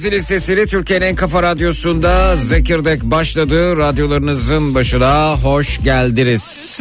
Zili sesini Türkiye'nin en kafa radyosunda Zekirdek başladı. Radyolarınızın başına hoş geldiniz.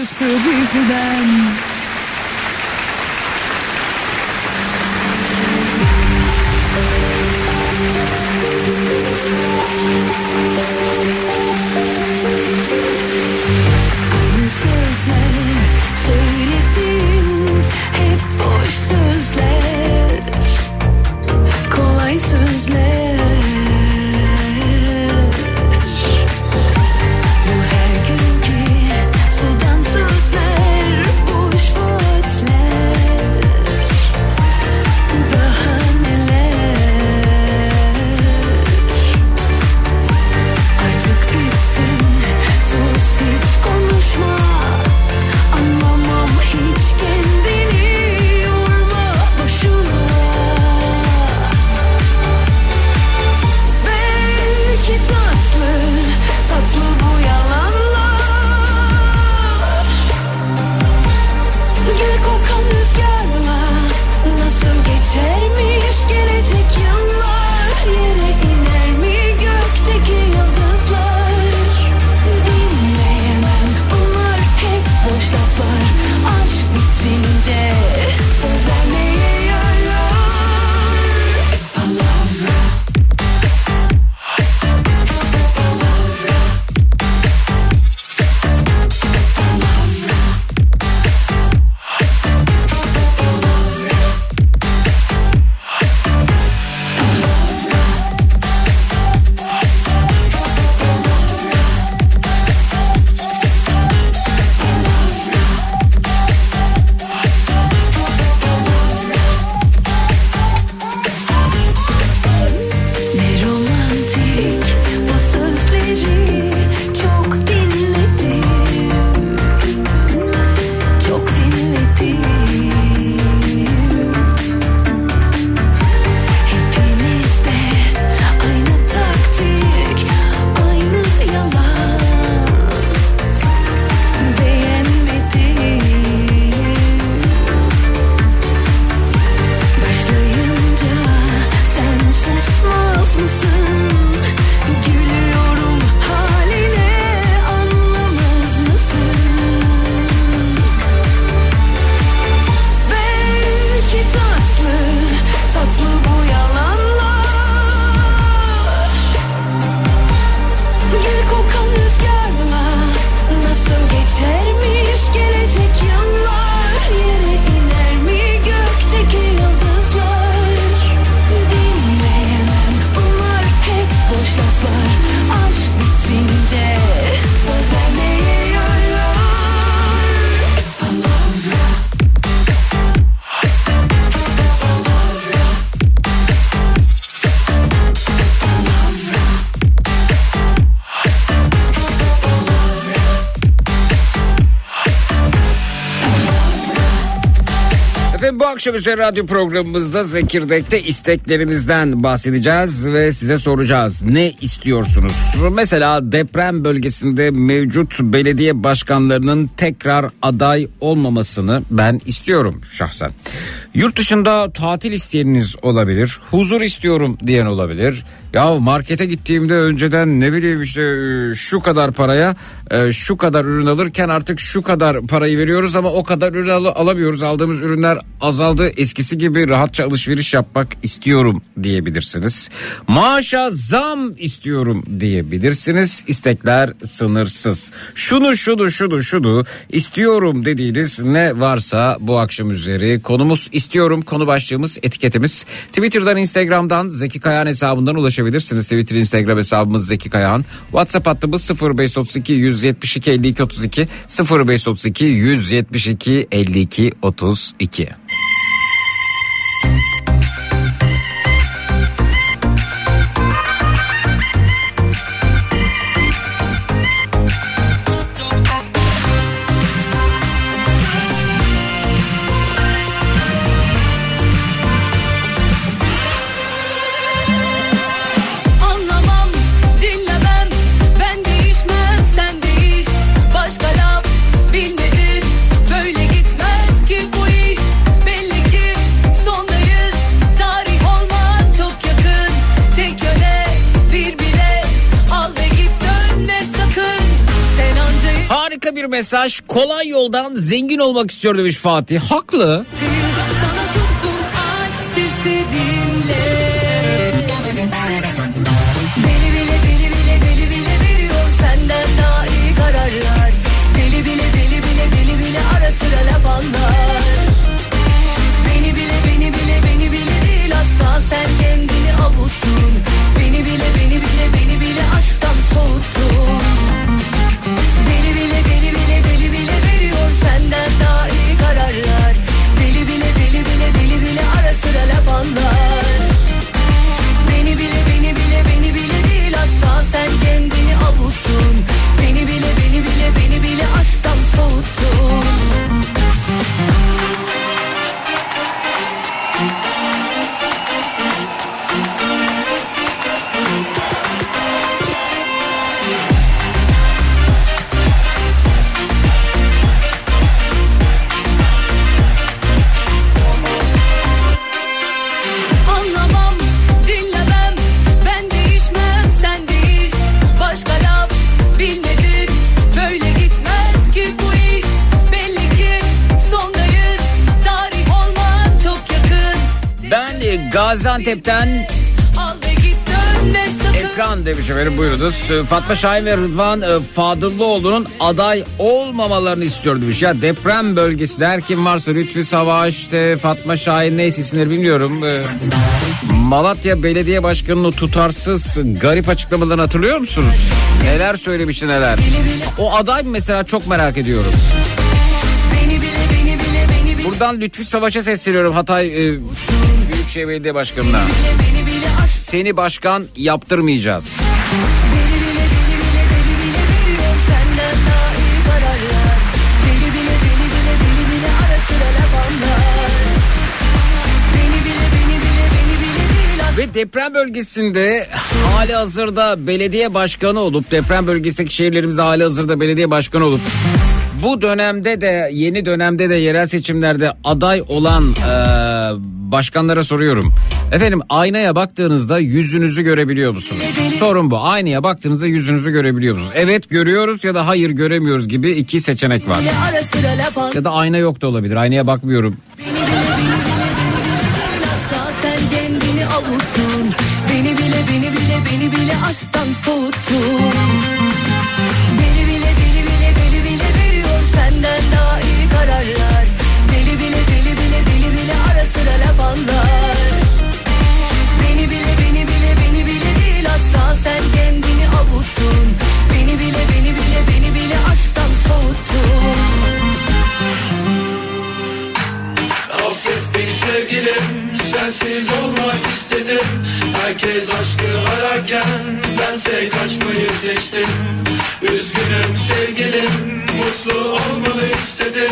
Akşam üzeri radyo programımızda Zekirdek'te isteklerinizden bahsedeceğiz ve size soracağız. Ne istiyorsunuz? Mesela deprem bölgesinde mevcut belediye başkanlarının tekrar aday olmamasını ben istiyorum şahsen. Yurt dışında tatil isteyeniniz olabilir. Huzur istiyorum diyen olabilir. Ya markete gittiğimde önceden ne bileyim işte e, şu kadar paraya e, şu kadar ürün alırken artık şu kadar parayı veriyoruz ama o kadar ürün al- alamıyoruz. Aldığımız ürünler azaldı. Eskisi gibi rahatça alışveriş yapmak istiyorum diyebilirsiniz. Maaşa zam istiyorum diyebilirsiniz. İstekler sınırsız. Şunu şunu şunu şunu istiyorum dediğiniz ne varsa bu akşam üzeri konumuz istiyorum konu başlığımız etiketimiz. Twitter'dan Instagram'dan Zeki Kayan hesabından ulaşabilirsiniz. Twitter Instagram hesabımız Zeki Kayan. WhatsApp hattımız 0532 172 52 32 0532 172 52 32. mesaj. Kolay yoldan zengin olmak istiyor demiş Fatih. Haklı. Sen kendini avuttun. Beni bile beni bile beni bile aşktan soğuttun Gaziantep'ten ekran demiş efendim buyurunuz. E, Fatma Şahin ve Rıdvan e, Fadıllıoğlu'nun aday olmamalarını istiyor demiş. Ya deprem bölgesi der kim varsa Lütfü Savaş, Fatma Şahin neyse isimleri bilmiyorum. E, Malatya Belediye Başkanı'nın tutarsız garip açıklamalarını hatırlıyor musunuz? Neler söylemişti neler. O aday mesela çok merak ediyorum. Buradan Lütfü Savaş'a sesleniyorum Hatay e, Büyükşehir Belediye Başkanı'na. Seni başkan yaptırmayacağız. Ve deprem bölgesinde hali hazırda belediye başkanı olup deprem bölgesindeki şehirlerimizde hali hazırda belediye başkanı olup bu dönemde de yeni dönemde de yerel seçimlerde aday olan e, başkanlara soruyorum. Efendim aynaya baktığınızda yüzünüzü görebiliyor musunuz? Sorun bu. Aynaya baktığınızda yüzünüzü görebiliyor musunuz? Evet görüyoruz ya da hayır göremiyoruz gibi iki seçenek var. Ya da ayna yok da olabilir. Aynaya bakmıyorum. Beni bile beni bile beni bile aşktan soğuttun ara sıra laf anlar Beni bile beni bile beni bile değil asla. Sen kendini avuttun. Beni bile beni bile beni bile aşktan soğuttun. Affet beni sevgilim Sensiz olmak istedim. Herkes aşkı ararken Bense kaçmayı seçtim. Üzgünüm sevgilim Mutlu olmalı istedim.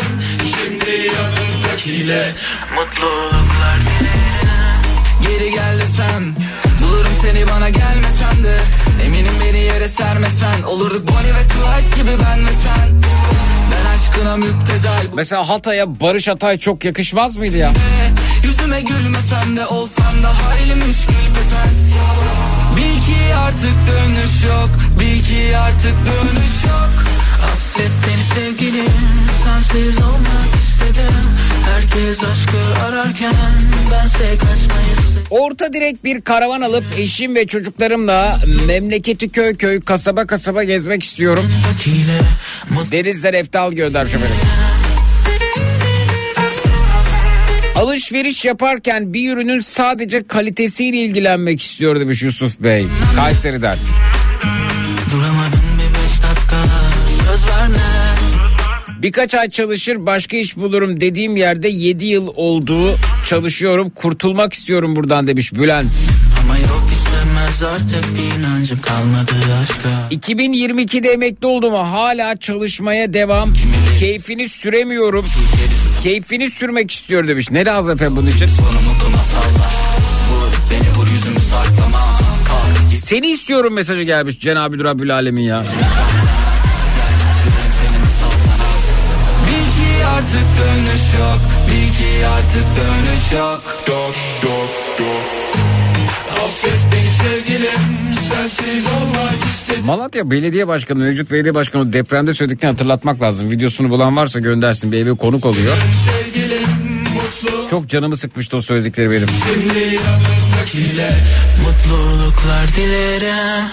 Şimdi yanımdaki vaktiyle Mutluluklar Geri gel desem Bulurum seni bana gelmesen de. Eminim beni yere sermesen Olurduk Bonnie ve Clyde gibi ben ve sen. Ben aşkına müptezel Mesela Hatay'a Barış Atay çok yakışmaz mıydı ya? Yüzüme gülmesem de olsan da hayli müşkül pesent Bil ki artık dönüş yok Bil ki artık dönüş yok Affet beni sevgilim Sensiz olmak istedim Herkes aşkı ararken Bense kaçmayı Orta direkt bir karavan alıp eşim ve çocuklarımla memleketi köy köy kasaba kasaba gezmek istiyorum. Denizler Eftal göndermiş efendim. Alışveriş yaparken bir ürünün sadece kalitesiyle ilgilenmek istiyor demiş Yusuf Bey. Kayseri'den. Duramadım bir beş dakika Söz verme Birkaç ay çalışır başka iş bulurum dediğim yerde 7 yıl olduğu çalışıyorum kurtulmak istiyorum buradan demiş Bülent. Ama yok istemez artık inancım kalmadı aşka 2022'de emekli oldum hala çalışmaya devam. Keyfini süremiyorum. Keyfini sürmek istiyor demiş. Ne lazım efendim bunun için? Seni istiyorum mesajı gelmiş Cenab-ı Rabbül Alemin ya. Bil ki artık dönüş yok Bil ki artık dönüş yok Dok dok dok Affet beni sevgilim Malatya Belediye Başkanı, mevcut belediye başkanı depremde söylediklerini hatırlatmak lazım. Videosunu bulan varsa göndersin bir eve konuk oluyor. Çok canımı sıkmıştı o söyledikleri benim. Mutluluklar dilerim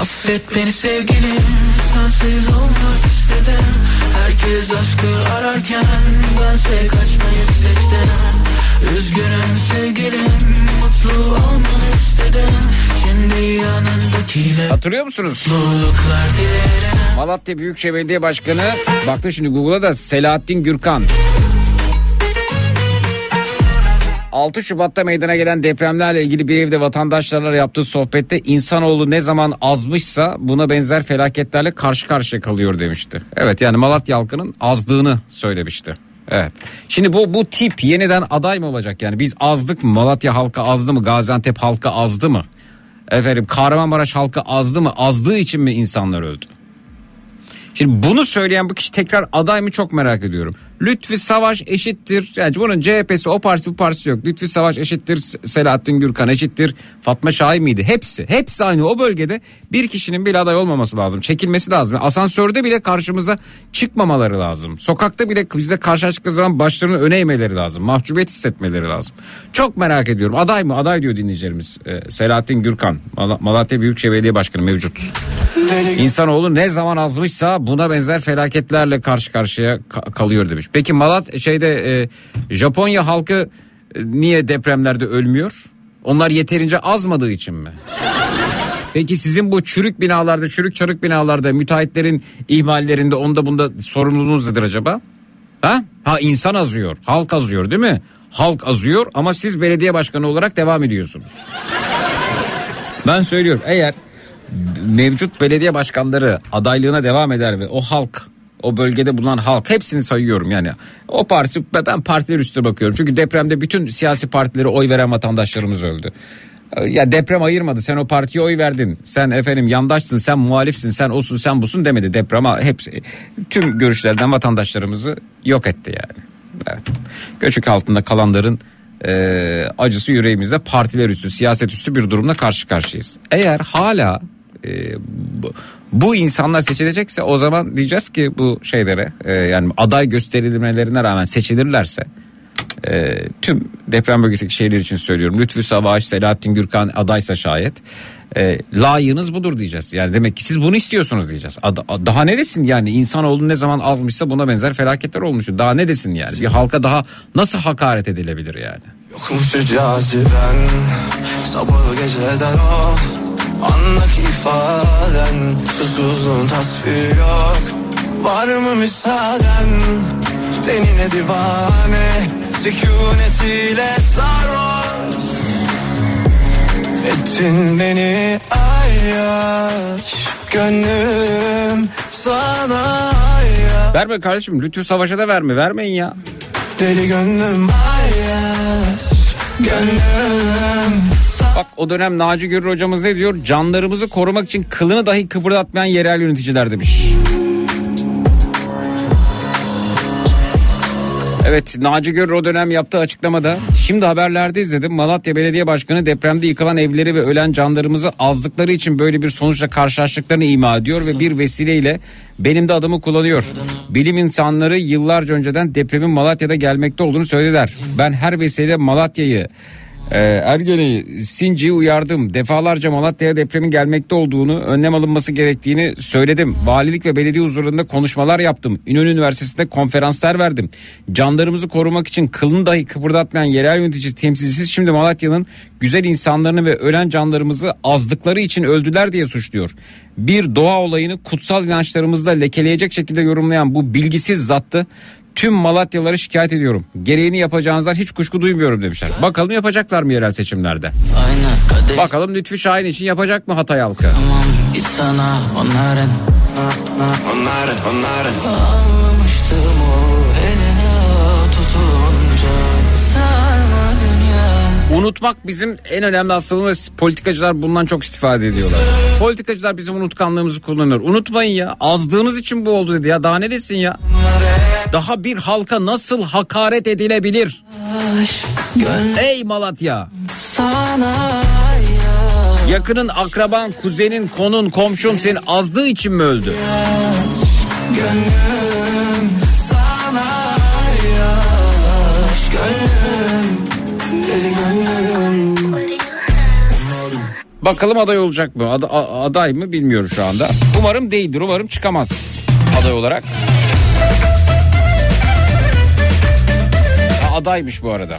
Affet beni sevgilim Sensiz olmak istedim Herkes aşkı ararken Bense kaçmayı seçtim Üzgünüm sevgilim Mutlu olmanı istedim Hatırlıyor musunuz? Malatya Büyükşehir Belediye Başkanı baktı şimdi Google'a da Selahattin Gürkan. 6 Şubat'ta meydana gelen depremlerle ilgili bir evde vatandaşlarla yaptığı sohbette insanoğlu ne zaman azmışsa buna benzer felaketlerle karşı karşıya kalıyor demişti. Evet yani Malatya halkının azdığını söylemişti. Evet. Şimdi bu bu tip yeniden aday mı olacak yani biz azdık mı? Malatya halkı azdı mı? Gaziantep halkı azdı mı? Efendim Kahramanmaraş halkı azdı mı? Azdığı için mi insanlar öldü? Şimdi bunu söyleyen bu kişi tekrar aday mı çok merak ediyorum. Lütfi Savaş eşittir. Yani bunun CHP'si o partisi bu partisi yok. Lütfi Savaş eşittir. Selahattin Gürkan eşittir. Fatma Şahin miydi? Hepsi. Hepsi aynı o bölgede bir kişinin bile aday olmaması lazım. Çekilmesi lazım. Asansörde bile karşımıza çıkmamaları lazım. Sokakta bile bizle karşılaştıkları zaman başlarını öne eğmeleri lazım. Mahcubiyet hissetmeleri lazım. Çok merak ediyorum. Aday mı? Aday diyor dinleyicilerimiz. Ee, Selahattin Gürkan. Mal- Malatya Büyükşehir Belediye Başkanı mevcut. İnsanoğlu ne zaman azmışsa buna benzer felaketlerle karşı karşıya ka- kalıyor demiş. Peki Malat şeyde e, Japonya halkı e, niye depremlerde ölmüyor? Onlar yeterince azmadığı için mi? Peki sizin bu çürük binalarda, çürük çarık binalarda müteahhitlerin ihmallerinde onda bunda sorumluluğunuz nedir acaba? Ha? Ha insan azıyor, halk azıyor değil mi? Halk azıyor ama siz belediye başkanı olarak devam ediyorsunuz. Ben söylüyorum eğer mevcut belediye başkanları adaylığına devam eder ve o halk o bölgede bulunan halk hepsini sayıyorum yani. O partisi ben partiler üstüne bakıyorum. Çünkü depremde bütün siyasi partilere oy veren vatandaşlarımız öldü. Ya deprem ayırmadı. Sen o partiye oy verdin. Sen efendim yandaşsın, sen muhalifsin, sen olsun, sen busun demedi. Deprem hepsi tüm görüşlerden vatandaşlarımızı yok etti yani. Evet. Göçük altında kalanların e, acısı yüreğimizde partiler üstü, siyaset üstü bir durumla karşı karşıyayız. Eğer hala e, bu, bu insanlar seçilecekse o zaman diyeceğiz ki bu şeylere e, yani aday gösterilmelerine rağmen seçilirlerse e, tüm deprem bölgesindeki şehirler için söylüyorum. Lütfü Savaş, Selahattin Gürkan adaysa şayet e, layığınız budur diyeceğiz. Yani demek ki siz bunu istiyorsunuz diyeceğiz. Ad- daha ne desin yani insanoğlu ne zaman azmışsa buna benzer felaketler olmuştu. Daha ne desin yani bir halka daha nasıl hakaret edilebilir yani? Yokmuş caziben Sabahı geceden o Andaki ifaden Susuzluğun tasviri yok. Var mı müsaaden? Tenine divane Sükunetiyle sarhoş. Ettin beni ayyaş Gönlüm sana ayyaş. Verme kardeşim Lütfü Savaş'a da verme vermeyin ya. Deli gönlüm Ayyaş Gönlüm Bak o dönem Naci Görür hocamız ne diyor? Canlarımızı korumak için kılını dahi kıpırdatmayan yerel yöneticiler demiş. Evet Naci Görür o dönem yaptığı açıklamada şimdi haberlerde izledim Malatya Belediye Başkanı depremde yıkılan evleri ve ölen canlarımızı azdıkları için böyle bir sonuçla karşılaştıklarını ima ediyor ve bir vesileyle benim de adımı kullanıyor. Bilim insanları yıllarca önceden depremin Malatya'da gelmekte olduğunu söylediler. Ben her vesileyle Malatya'yı ee, Ergeni Sinci'yi uyardım. Defalarca Malatya'ya depremin gelmekte olduğunu, önlem alınması gerektiğini söyledim. Valilik ve belediye huzurunda konuşmalar yaptım. İnönü Üniversitesi'nde konferanslar verdim. Canlarımızı korumak için kılını dahi kıpırdatmayan yerel yönetici temsilcisi şimdi Malatya'nın güzel insanlarını ve ölen canlarımızı azdıkları için öldüler diye suçluyor. Bir doğa olayını kutsal inançlarımızda lekeleyecek şekilde yorumlayan bu bilgisiz zattı tüm Malatyalıları şikayet ediyorum. Gereğini yapacağınızdan hiç kuşku duymuyorum demişler. Bakalım yapacaklar mı yerel seçimlerde? Aynen kadeh Bakalım Lütfi Şahin için yapacak mı Hatay halkı? Tamam git sana onların Onların onların Anlamıştım o eline tutunca Sarma dünya Unutmak bizim en önemli hastalığımız. Politikacılar bundan çok istifade ediyorlar. Politikacılar bizim unutkanlığımızı kullanır. Unutmayın ya azdığınız için bu oldu dedi ya daha ne desin ya? Daha bir halka nasıl hakaret edilebilir? Ey Malatya! Yakının, akraban, kuzenin, konun, komşun senin azdığı için mi öldü? Bakalım aday olacak mı? Ad- aday mı bilmiyorum şu anda. Umarım değildir. Umarım çıkamaz aday olarak. Adaymış bu arada.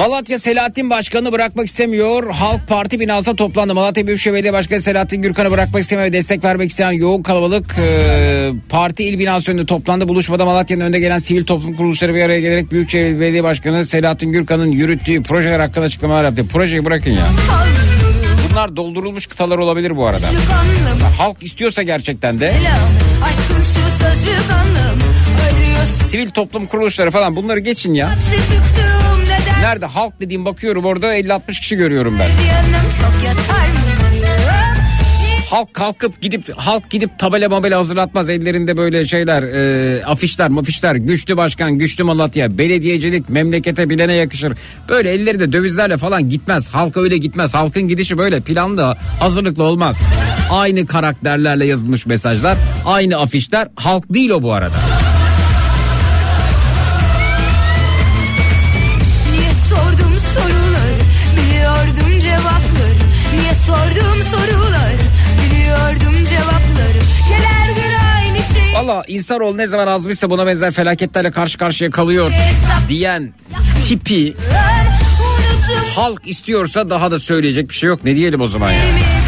Malatya Selahattin Başkanı bırakmak istemiyor. Halk Parti binasına toplandı. Malatya Büyükşehir Belediye Başkanı Selahattin Gürkan'ı bırakmak istemiyor ve destek vermek isteyen yoğun kalabalık e, parti il binası önünde toplandı. Buluşmada Malatya'nın önde gelen sivil toplum kuruluşları bir araya gelerek Büyükşehir Belediye Başkanı Selahattin Gürkan'ın yürüttüğü projeler hakkında açıklamalar yaptı. Projeyi bırakın ya. Bunlar doldurulmuş kıtalar olabilir bu arada. Halk istiyorsa gerçekten de sivil toplum kuruluşları falan bunları geçin ya. hapse neden Nerede? Halk dediğim bakıyorum orada 50-60 kişi görüyorum ben. Halk kalkıp gidip halk gidip tabela mabela hazırlatmaz. Ellerinde böyle şeyler e, afişler mafişler. Güçlü başkan güçlü Malatya. Belediyecilik memlekete bilene yakışır. Böyle ellerinde dövizlerle falan gitmez. Halk öyle gitmez. Halkın gidişi böyle planlı hazırlıklı olmaz. Aynı karakterlerle yazılmış mesajlar aynı afişler. Halk değil o bu arada sordum soruları Biliyordum cevapları. Gel her gün aynı şey? Valla insanoğlu ne zaman azmışsa buna benzer felaketlerle karşı karşıya kalıyor Hesap diyen tipi halk istiyorsa daha da söyleyecek bir şey yok. Ne diyelim o zaman ya. Elimi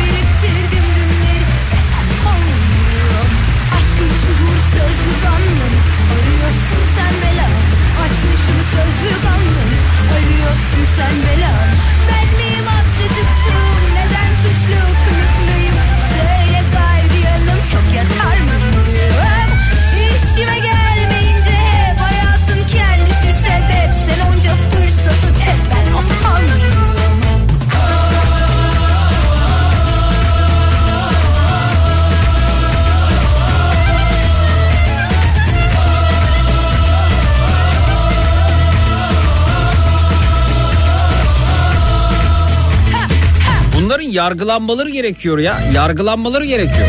yargılanmaları gerekiyor ya. Yargılanmaları gerekiyor.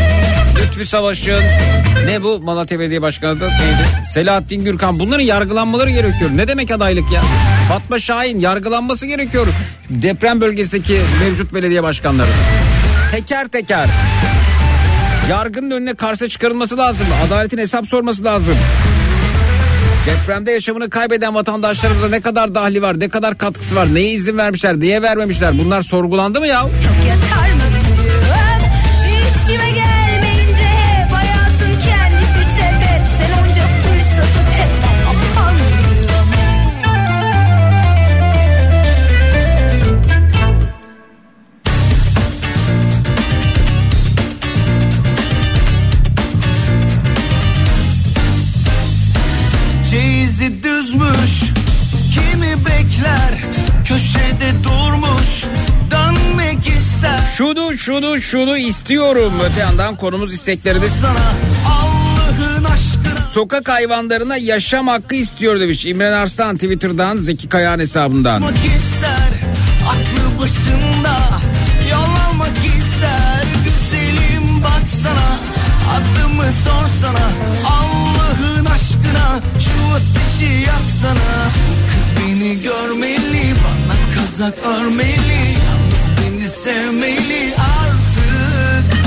Lütfü Savaş'ın ne bu Malatya Belediye Başkanı da neydi? Selahattin Gürkan bunların yargılanmaları gerekiyor. Ne demek adaylık ya? Fatma Şahin yargılanması gerekiyor. Deprem bölgesindeki mevcut belediye başkanları. Teker teker. Yargının önüne karşı çıkarılması lazım. Adaletin hesap sorması lazım. Depremde yaşamını kaybeden vatandaşlarımıza ne kadar dahli var, ne kadar katkısı var, neye izin vermişler, niye vermemişler bunlar sorgulandı mı ya? çok yatar mı bilmem İşime gelmeyince düzmüş Kimi bekler? Köşede durmuş. Dönmek ister. Şunu şunu şunu istiyorum. Öte yandan konumuz aşkına. Sokak hayvanlarına yaşam hakkı istiyor demiş İmren Arslan Twitter'dan Zeki Kayağan hesabından. İster aklı başında. Yol ister güzelim baksana. Adımı sorsana Allah'ın aşkına. Şu ateşi yaksana. Kız beni görmeli bana kazak örmeli. Yalnız beni sevmeli artık.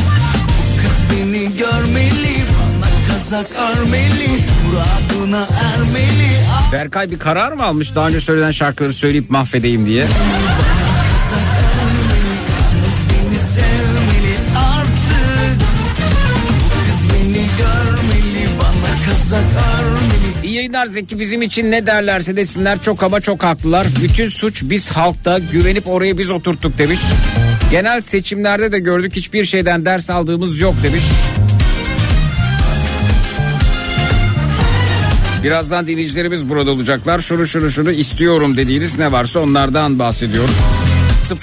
Bu kız beni görmeli bana kazak örmeli. Muradına ermeli. Berkay bir karar mı almış daha önce söylenen şarkıları söyleyip mahvedeyim diye? Kazak yayınlar Zeki bizim için ne derlerse desinler çok ama çok haklılar. Bütün suç biz halkta güvenip oraya biz oturttuk demiş. Genel seçimlerde de gördük hiçbir şeyden ders aldığımız yok demiş. Birazdan dinleyicilerimiz burada olacaklar. Şunu şunu şunu istiyorum dediğiniz ne varsa onlardan bahsediyoruz.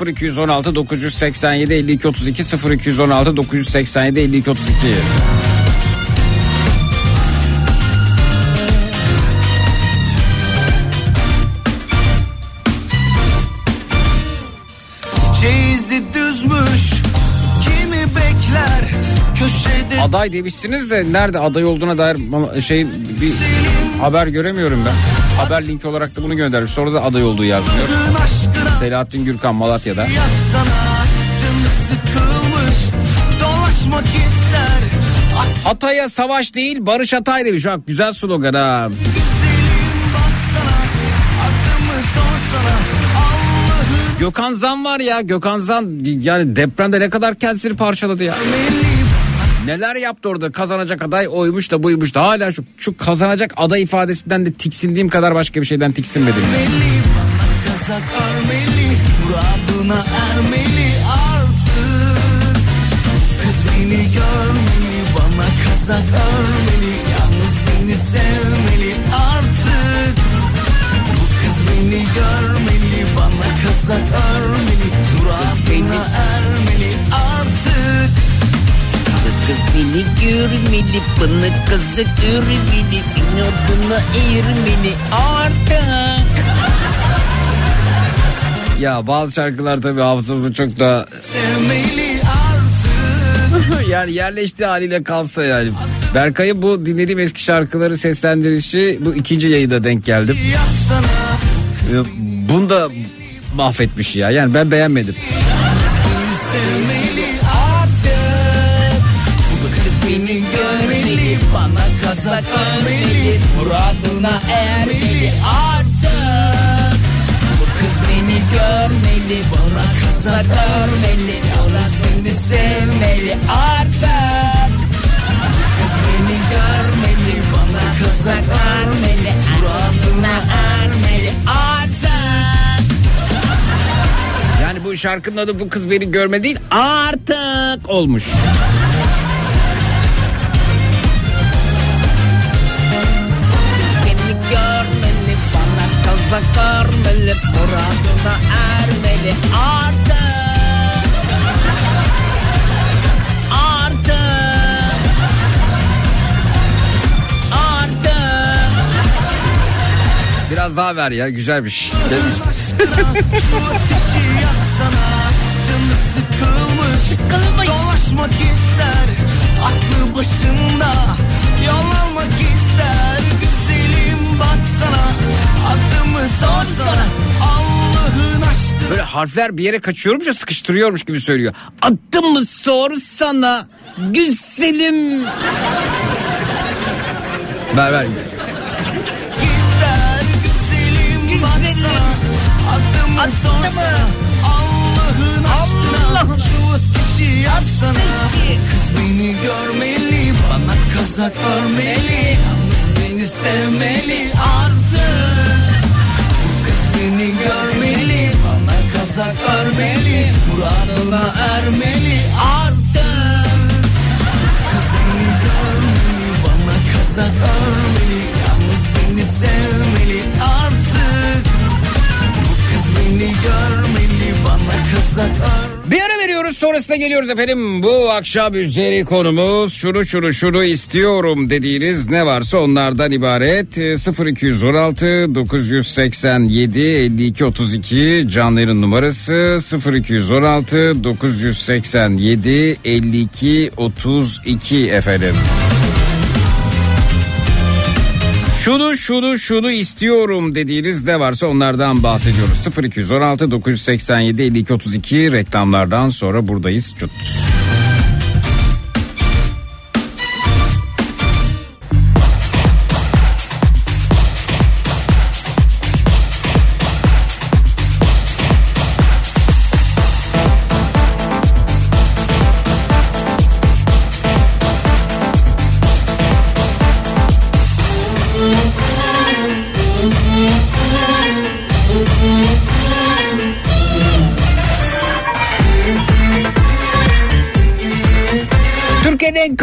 0216 987 52 32 0216 987 52 32 köşede Aday demişsiniz de nerede aday olduğuna dair şey bir haber göremiyorum ben. Haber linki olarak da bunu göndermiş. Sonra da aday olduğu yazmıyor. Selahattin Gürkan Malatya'da. sıkılmış dolaşmak ister Hatay'a savaş değil Barış Hatay demiş. Bak güzel slogan ha. Gökhan Zan var ya Gökhan Zan yani depremde ne kadar kendisini parçaladı ya. Neler yaptı orada? Kazanacak aday oymuş da buymuş da. Hala şu, şu kazanacak aday ifadesinden de tiksindiğim kadar başka bir şeyden tiksinmedim. Ermeli kazak örmeli Muradına ermeli artık Kız beni görmeli bana kazak örmeli Yalnız beni sevmeli artık. Bu kız beni görmeli bana kazak örmeli Muradına ermeli Kız beni görmeli bana kazak örmeli inadına eğirmeli artık Ya bazı şarkılar tabii hafızamızda çok da Sevmeli artık yani yerleştiği haliyle kalsa yani. Berkay'ın bu dinlediğim eski şarkıları seslendirişi bu ikinci yayında denk geldim. Ee, Bunu da mahvetmiş ya. Yani ben beğenmedim. Bana kazak örmeli Muradına ermeli artık. Bu kız beni görmeli Bana kazak örmeli Yalnız beni sevmeli artık. Bu kız beni görmeli Bana kazak örmeli Muradına ermeli artık. Yani bu şarkının adı bu kız beni görme değil artık olmuş. Kazak örmeli Muradına ermeli artık Artık Artık Biraz daha ver ya güzelmiş. Sıkılmış Dolaşmak ister Aklı başında. Yol almak ister Güzelim baksana. Adımı sorsana Allah'ın aşkına Böyle harfler bir yere kaçıyormuş sıkıştırıyormuş gibi söylüyor. Adımı sorsana güzelim. Ver ver. ister Güzelim baksana. Adımı sorsana Allah'ın aşkına Şu ateşi yaksana. Kız beni görmeli Bana kazak örmeli. Yalnız beni sevmeli artık Beni görmeli Bana kazak örmeli Muradına ermeli artık. Kız beni görmeli Bana kazak örmeli Yalnız beni sevmeli bir ara veriyoruz sonrasında geliyoruz efendim. Bu akşam üzeri konumuz şunu şunu şunu istiyorum dediğiniz ne varsa onlardan ibaret. 0216 987 52 32 canların numarası 0216 987 52 32 efendim. Şunu şunu şunu istiyorum dediğiniz ne varsa onlardan bahsediyoruz. 0216 987 52 32 reklamlardan sonra buradayız. Cut.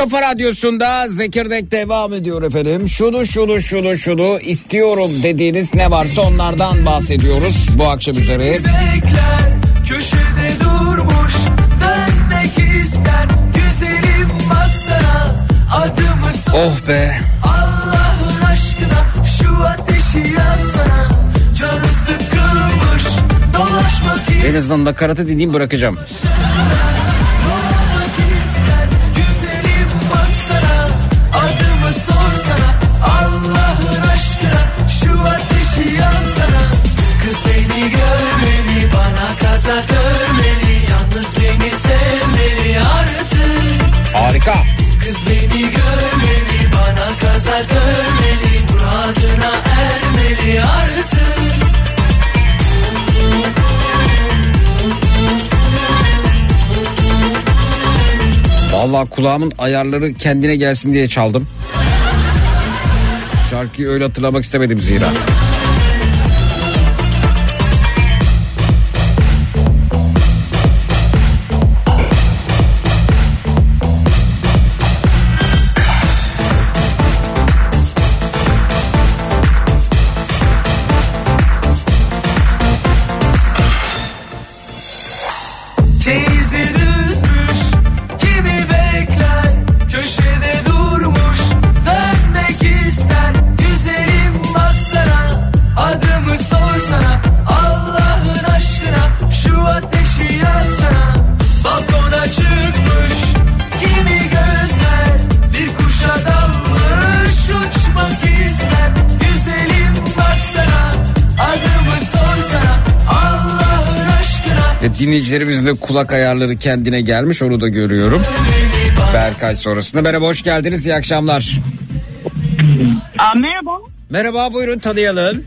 Kafa Radyosu'nda Zekirdek devam ediyor efendim. Şunu şunu şunu şunu istiyorum dediğiniz ne varsa onlardan bahsediyoruz bu akşam üzere. Bekler köşede durmuş dönmek ister güzelim baksana adımı sor Oh be. Allah'ın aşkına şu ateşi yaksana canı sıkılmış dolaşmak En azından nakaratı dinleyeyim bırakacağım. Kulağımın ayarları kendine gelsin diye çaldım. Şarkıyı öyle hatırlamak istemedim zira. Dinleyicilerimizin de kulak ayarları kendine gelmiş onu da görüyorum. Berkay sonrasında. Merhaba hoş geldiniz iyi akşamlar. Aa, merhaba. Merhaba buyurun tanıyalım.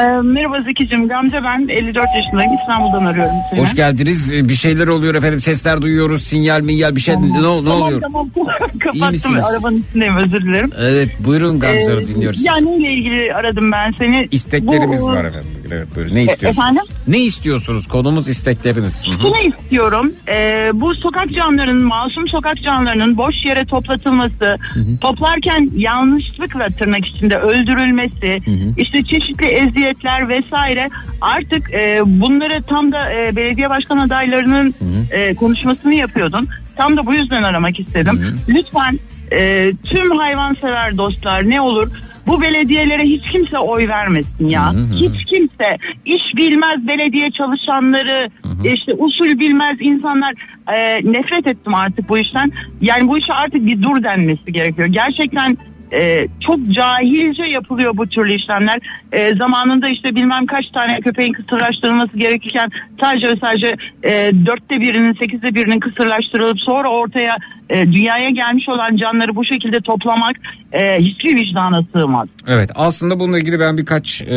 Ee, merhaba Zeki'cim. Gamze ben 54 yaşındayım. İstanbul'dan arıyorum seni. Hoş geldiniz. E, Bir şeyler oluyor efendim. Sesler duyuyoruz. Sinyal minyal bir şey ne, ne Tamam, oluyor? Tamam İyi Kapattım. misiniz? Arabanın içindeyim özür dilerim. Evet buyurun Gamze Hanım Ee, dinliyoruz. Ya neyle ilgili aradım ben seni? İsteklerimiz Bu, var efendim. Evet buyurun. Ne istiyorsunuz? efendim? Ne istiyorsunuz? Konumuz istekleriniz. Hı hı. Şunu istiyorum. Ee, bu sokak canlarının, masum sokak canlarının boş yere toplatılması, toplarken yanlışlıkla tırnak içinde öldürülmesi, işte çeşitli eziyetler vesaire artık e, bunları tam da e, belediye başkan adaylarının e, konuşmasını yapıyordun. Tam da bu yüzden aramak istedim. Lütfen e, tüm hayvansever dostlar ne olur bu belediyelere hiç kimse oy vermesin ya. Hiç kimse iş bilmez belediye çalışanları işte usul bilmez insanlar e, nefret ettim artık bu işten. Yani bu işe artık bir dur denmesi gerekiyor. Gerçekten e, çok cahilce yapılıyor bu türlü işlemler. E, zamanında işte bilmem kaç tane köpeğin kısırlaştırılması gerekirken sadece ve sadece e, dörtte birinin sekizde birinin kısırlaştırılıp sonra ortaya e, dünyaya gelmiş olan canları bu şekilde toplamak e, hiçbir vicdana sığmaz. Evet aslında bununla ilgili ben birkaç e,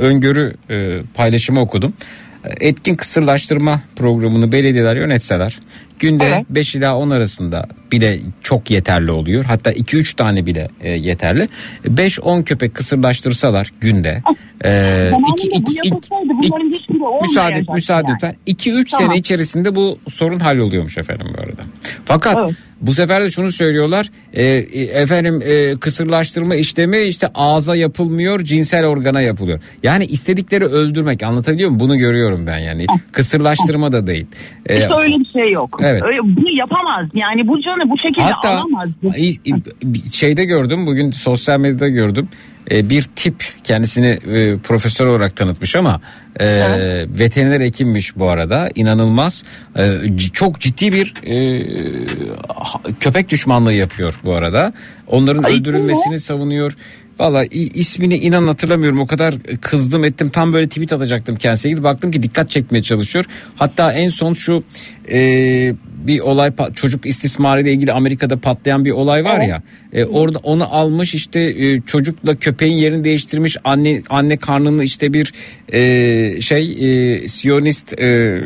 öngörü e, paylaşımı okudum. E, Etkin kısırlaştırma programını belediyeler yönetseler günde Evet. 5 ila 10 arasında bile çok yeterli oluyor. Hatta 2-3 tane bile e, yeterli. 5-10 köpek kısırlaştırsalar günde. E, Zamanında iki- iki- iki- hiçbiri müsaade müsaade yani. lütfen. 2-3 Tamam. sene içerisinde bu sorun halloluyormuş efendim bu arada. Fakat Evet. Bu sefer de şunu söylüyorlar. e, e, efendim e, kısırlaştırma işlemi işte ağza yapılmıyor, cinsel organa yapılıyor. Yani istedikleri öldürmek anlatabiliyor muyum? Bunu görüyorum ben yani. Kısırlaştırma da değil. E, Hiç öyle bir şey yok. Evet. Öyle, bunu yapamaz. Yani bu canı bu şekilde Hatta alamaz. İ- şeyde gördüm bugün sosyal medyada gördüm E, bir tip kendisini e, profesör olarak tanıtmış ama e, veteriner hekimmiş bu arada. İnanılmaz. E, çok ciddi bir e, köpek düşmanlığı yapıyor bu arada. Onların Ay, öldürülmesini savunuyor. Valla ismini inan hatırlamıyorum. O kadar kızdım ettim. Tam böyle tweet atacaktım kendisine. Gidip baktım ki dikkat çekmeye çalışıyor. Hatta en son şu e, bir olay çocuk istismarı ile ilgili Amerika'da patlayan bir olay var ya. E, orada onu almış işte e, çocukla köpeğin yerini değiştirmiş. Anne anne karnını işte bir e, şey e, siyonist e,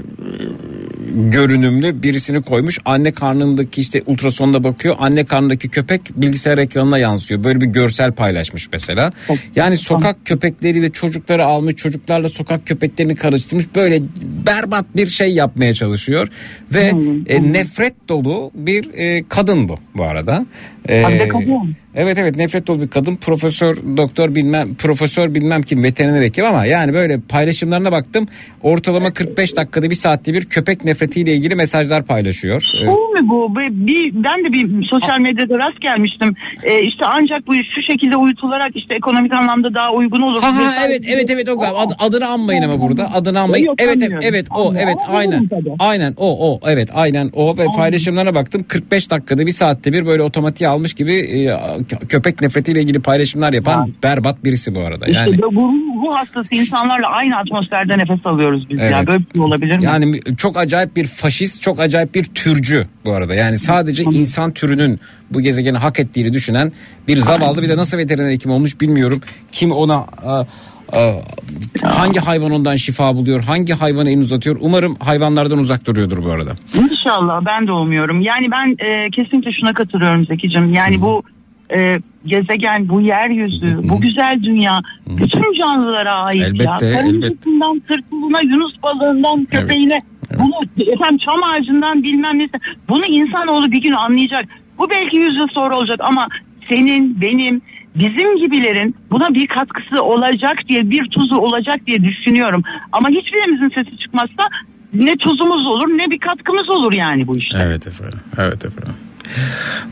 görünümlü birisini koymuş. Anne karnındaki işte ultrasonda bakıyor. Anne karnındaki köpek bilgisayar ekranına yansıyor. Böyle bir görsel paylaşmış mesela. Yani sokak köpekleriyle çocukları almış. Çocuklarla sokak köpeklerini karıştırmış. Böyle berbat bir şey yapmaya çalışıyor. Ve e, nefret dolu bir e, kadın bu bu arada. E, Hadi kadın. Evet evet nefret dolu bir kadın profesör doktor bilmem profesör bilmem kim veteriner hekim ama yani böyle paylaşımlarına baktım ortalama 45 dakikada bir saatte bir köpek nefretiyle ilgili mesajlar paylaşıyor. Ee, Bu mu bu? Bir, ben de bir sosyal medyada rast gelmiştim. Ee, işte ancak bu şu şekilde uyutularak işte ekonomik anlamda daha uygun olur. Ha ha evet evet evet o. Ad- adını anmayın ama burada adını anmayın. Yok, Evet evet, evet o evet aynen aynen o o evet aynen o ve paylaşımlarına baktım 45 dakikada bir saatte bir böyle otomatiğe almış gibi e, kö- köpek nefretiyle ilgili paylaşımlar yapan berbat birisi bu arada. İşte Yani bu ruh hastası insanlarla aynı atmosferde nefes alıyoruz biz Evet. ya. Böyle bir şey olabilir mi? Yani çok acayip bir faşist, çok acayip bir türcü bu arada. Yani sadece insan türünün bu gezegeni hak ettiğini düşünen bir zavallı bir de nasıl veteriner hekim olmuş bilmiyorum. Kim ona a, a, hangi hayvan ondan şifa buluyor, hangi hayvana en uzatıyor. Umarım hayvanlardan uzak duruyordur bu arada. İnşallah ben de umuyorum. Yani ben e, kesinlikle şuna katılıyorum Zeki'cim. Yani bu e, gezegen, bu yeryüzü, bu güzel dünya bütün canlılara ait Elbette, ya. Karıncasından tırtılına, yunus balığından köpeğine, bunu efendim çam ağacından bilmem neyse. Bunu insanoğlu bir gün anlayacak. Bu belki yüz yıl sonra olacak ama senin, benim, bizim gibilerin buna bir katkısı olacak diye bir tuzu olacak diye düşünüyorum. Ama hiçbirimizin sesi çıkmazsa ne tuzumuz olur ne bir katkımız olur yani bu işte. Evet efendim. Evet efendim.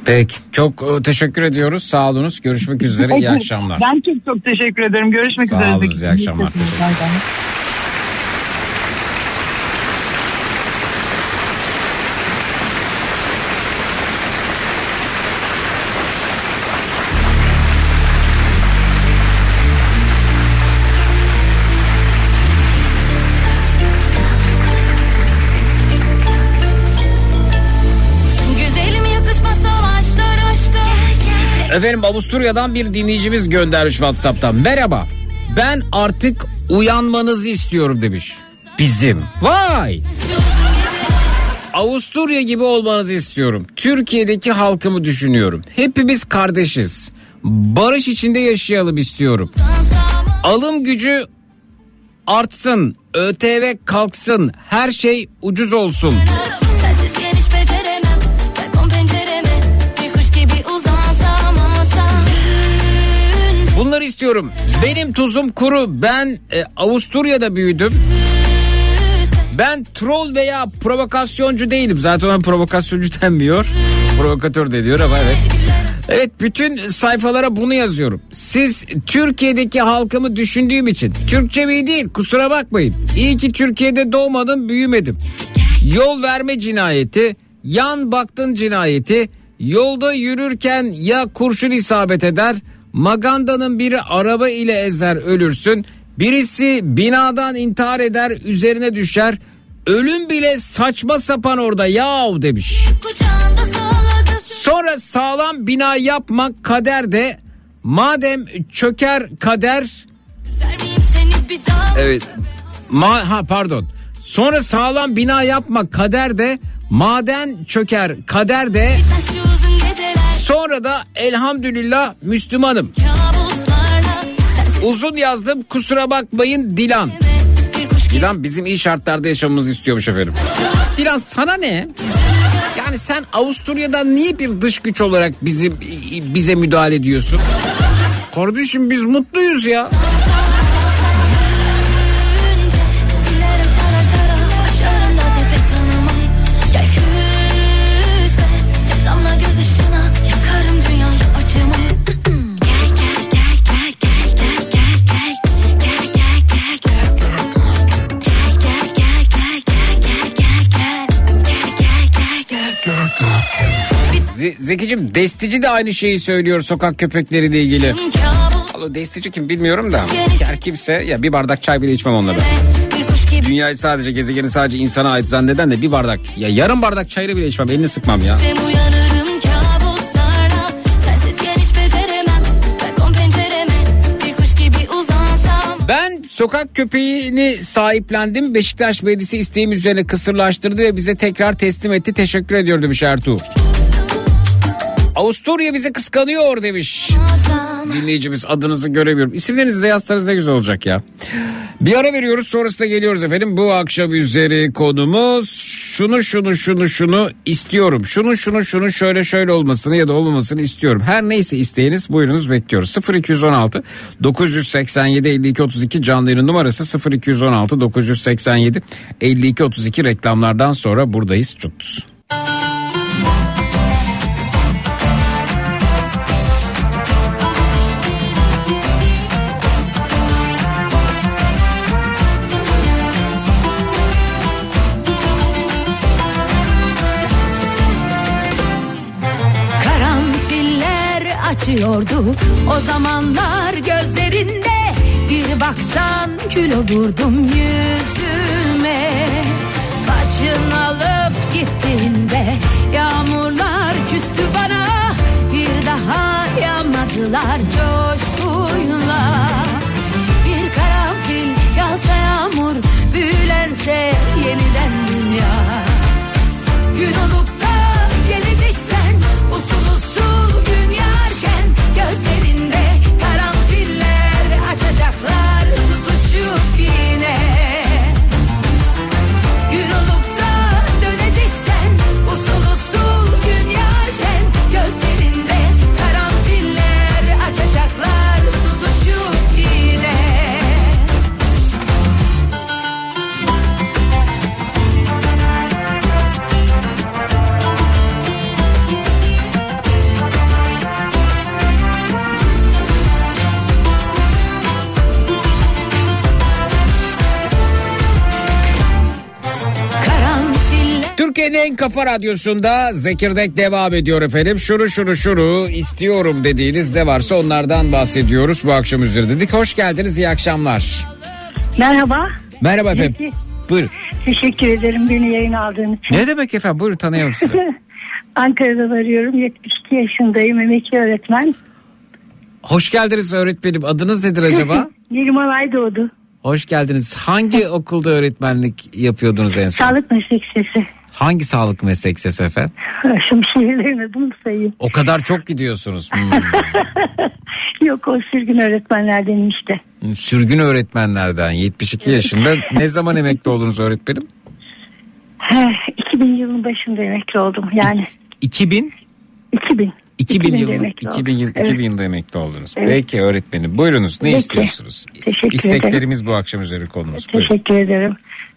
Peki çok e, teşekkür ediyoruz. Sağ olunuz. Görüşmek üzere. İyi akşamlar. Ben çok çok teşekkür ederim. Görüşmek Sağ üzere. olun, Zeki. iyi akşamlar. Efendim Avusturya'dan bir dinleyicimiz göndermiş WhatsApp'tan. Merhaba. Ben artık uyanmanızı istiyorum demiş. Bizim. Vay. Avusturya gibi olmanızı istiyorum. Türkiye'deki halkımı düşünüyorum. Hepimiz kardeşiz. Barış içinde yaşayalım istiyorum. Alım gücü artsın. ÖTV kalksın. Her şey ucuz olsun. İstiyorum. Benim tuzum kuru. Ben e, Avusturya'da büyüdüm. Ben troll veya provokasyoncu değilim. Zaten ona provokasyoncu denmiyor. Provokatör de diyor ama evet. Evet bütün sayfalara bunu yazıyorum. Siz Türkiye'deki halkımı düşündüğüm için. Türkçe iyi değil kusura bakmayın. İyi ki Türkiye'de doğmadım büyümedim. Yol verme cinayeti, yan baktın cinayeti, yolda yürürken ya kurşun isabet eder, magandanın biri araba ile ezer ölürsün, birisi binadan intihar eder üzerine düşer, ölüm bile saçma sapan orada yav demiş. Sonra sağlam bina yapmak kader de madem çöker kader Evet. Ma ha pardon. Sonra sağlam bina yapmak kader de maden çöker kader de sonra da elhamdülillah Müslümanım. Uzun yazdım kusura bakmayın Dilan. Dilan bizim iyi şartlarda yaşamamızı istiyormuş efendim. Dilan sana ne? Yani sen Avusturya'dan niye bir dış güç olarak bizim bize müdahale ediyorsun? Kardeşim biz mutluyuz ya. Ze- Zekicim Destici de aynı şeyi söylüyor sokak köpekleriyle ilgili. Allah Destici kim bilmiyorum da. Her kimse ya bir bardak çay bile içmem onunla ben. Dünyayı sadece gezegeni sadece insana ait zanneden de bir bardak ya yarım bardak çayını bile içmem elini sıkmam ya. Ben sokak köpeğini sahiplendim. Beşiktaş Belediyesi isteğim üzerine kısırlaştırdı ve bize tekrar teslim etti. Teşekkür ediyor demiş Ertuğ. Avusturya bizi kıskanıyor demiş. Dinleyicimiz adınızı göremiyorum. İsimlerinizi de yazsanız ne güzel olacak ya. Bir ara veriyoruz sonrasında geliyoruz efendim. Bu akşam üzeri konumuz şunu şunu şunu şunu istiyorum. Şunu şunu şunu şöyle şöyle olmasını ya da olmamasını istiyorum. Her neyse isteğiniz buyurunuz bekliyoruz. 0216 987 52 32 canlı yayın numarası 0216 987 52 32 reklamlardan sonra buradayız. Çutuz. Açıyordu o zamanlar gözlerinde Bir baksan kül olurdum yüzüme. Başın alıp gittiğinde yağmurlar küstü bana. Bir daha yağmadılar coşkuyla. Bir karanfil yağsa yağmur büyülense yeniden dünya. Gün olup En kafa radyosunda Zekirdek devam ediyor efendim. Şunu şunu şunu istiyorum dediğiniz ne varsa onlardan bahsediyoruz bu akşam üzeri dedik. Hoş geldiniz iyi akşamlar. Merhaba. Merhaba efendim. Peki. Buyurun. Teşekkür ederim beni yayın aldığın için. Ne demek efendim buyurun tanıyalım sizi. Ankara'dan arıyorum. 72 yaşındayım. Emekli öğretmen. Hoş geldiniz öğretmenim. Adınız nedir acaba? Neriman Aydoğdu. Hoş geldiniz. Hangi okulda öğretmenlik yapıyordunuz en son? Sağlık meslek sesi. Hangi sağlık meslek şehirlerin adını mı sayayım? O kadar çok gidiyorsunuz. Hmm. Yok o sürgün öğretmenlerden işte. Sürgün öğretmenlerden 72 yaşında. Ne zaman emekli oldunuz öğretmenim? Heh, 2000 yılın başında emekli oldum. Yani 2000 2000. 2000 2000'de yılında emekli oldum. 2000 yıl Evet. 2000 yılında emekli oldunuz. Evet. Peki öğretmenim buyurunuz ne Peki. istiyorsunuz? Teşekkür İsteklerimiz bu akşam üzeri konumuz. Buyurun. Teşekkür ederim.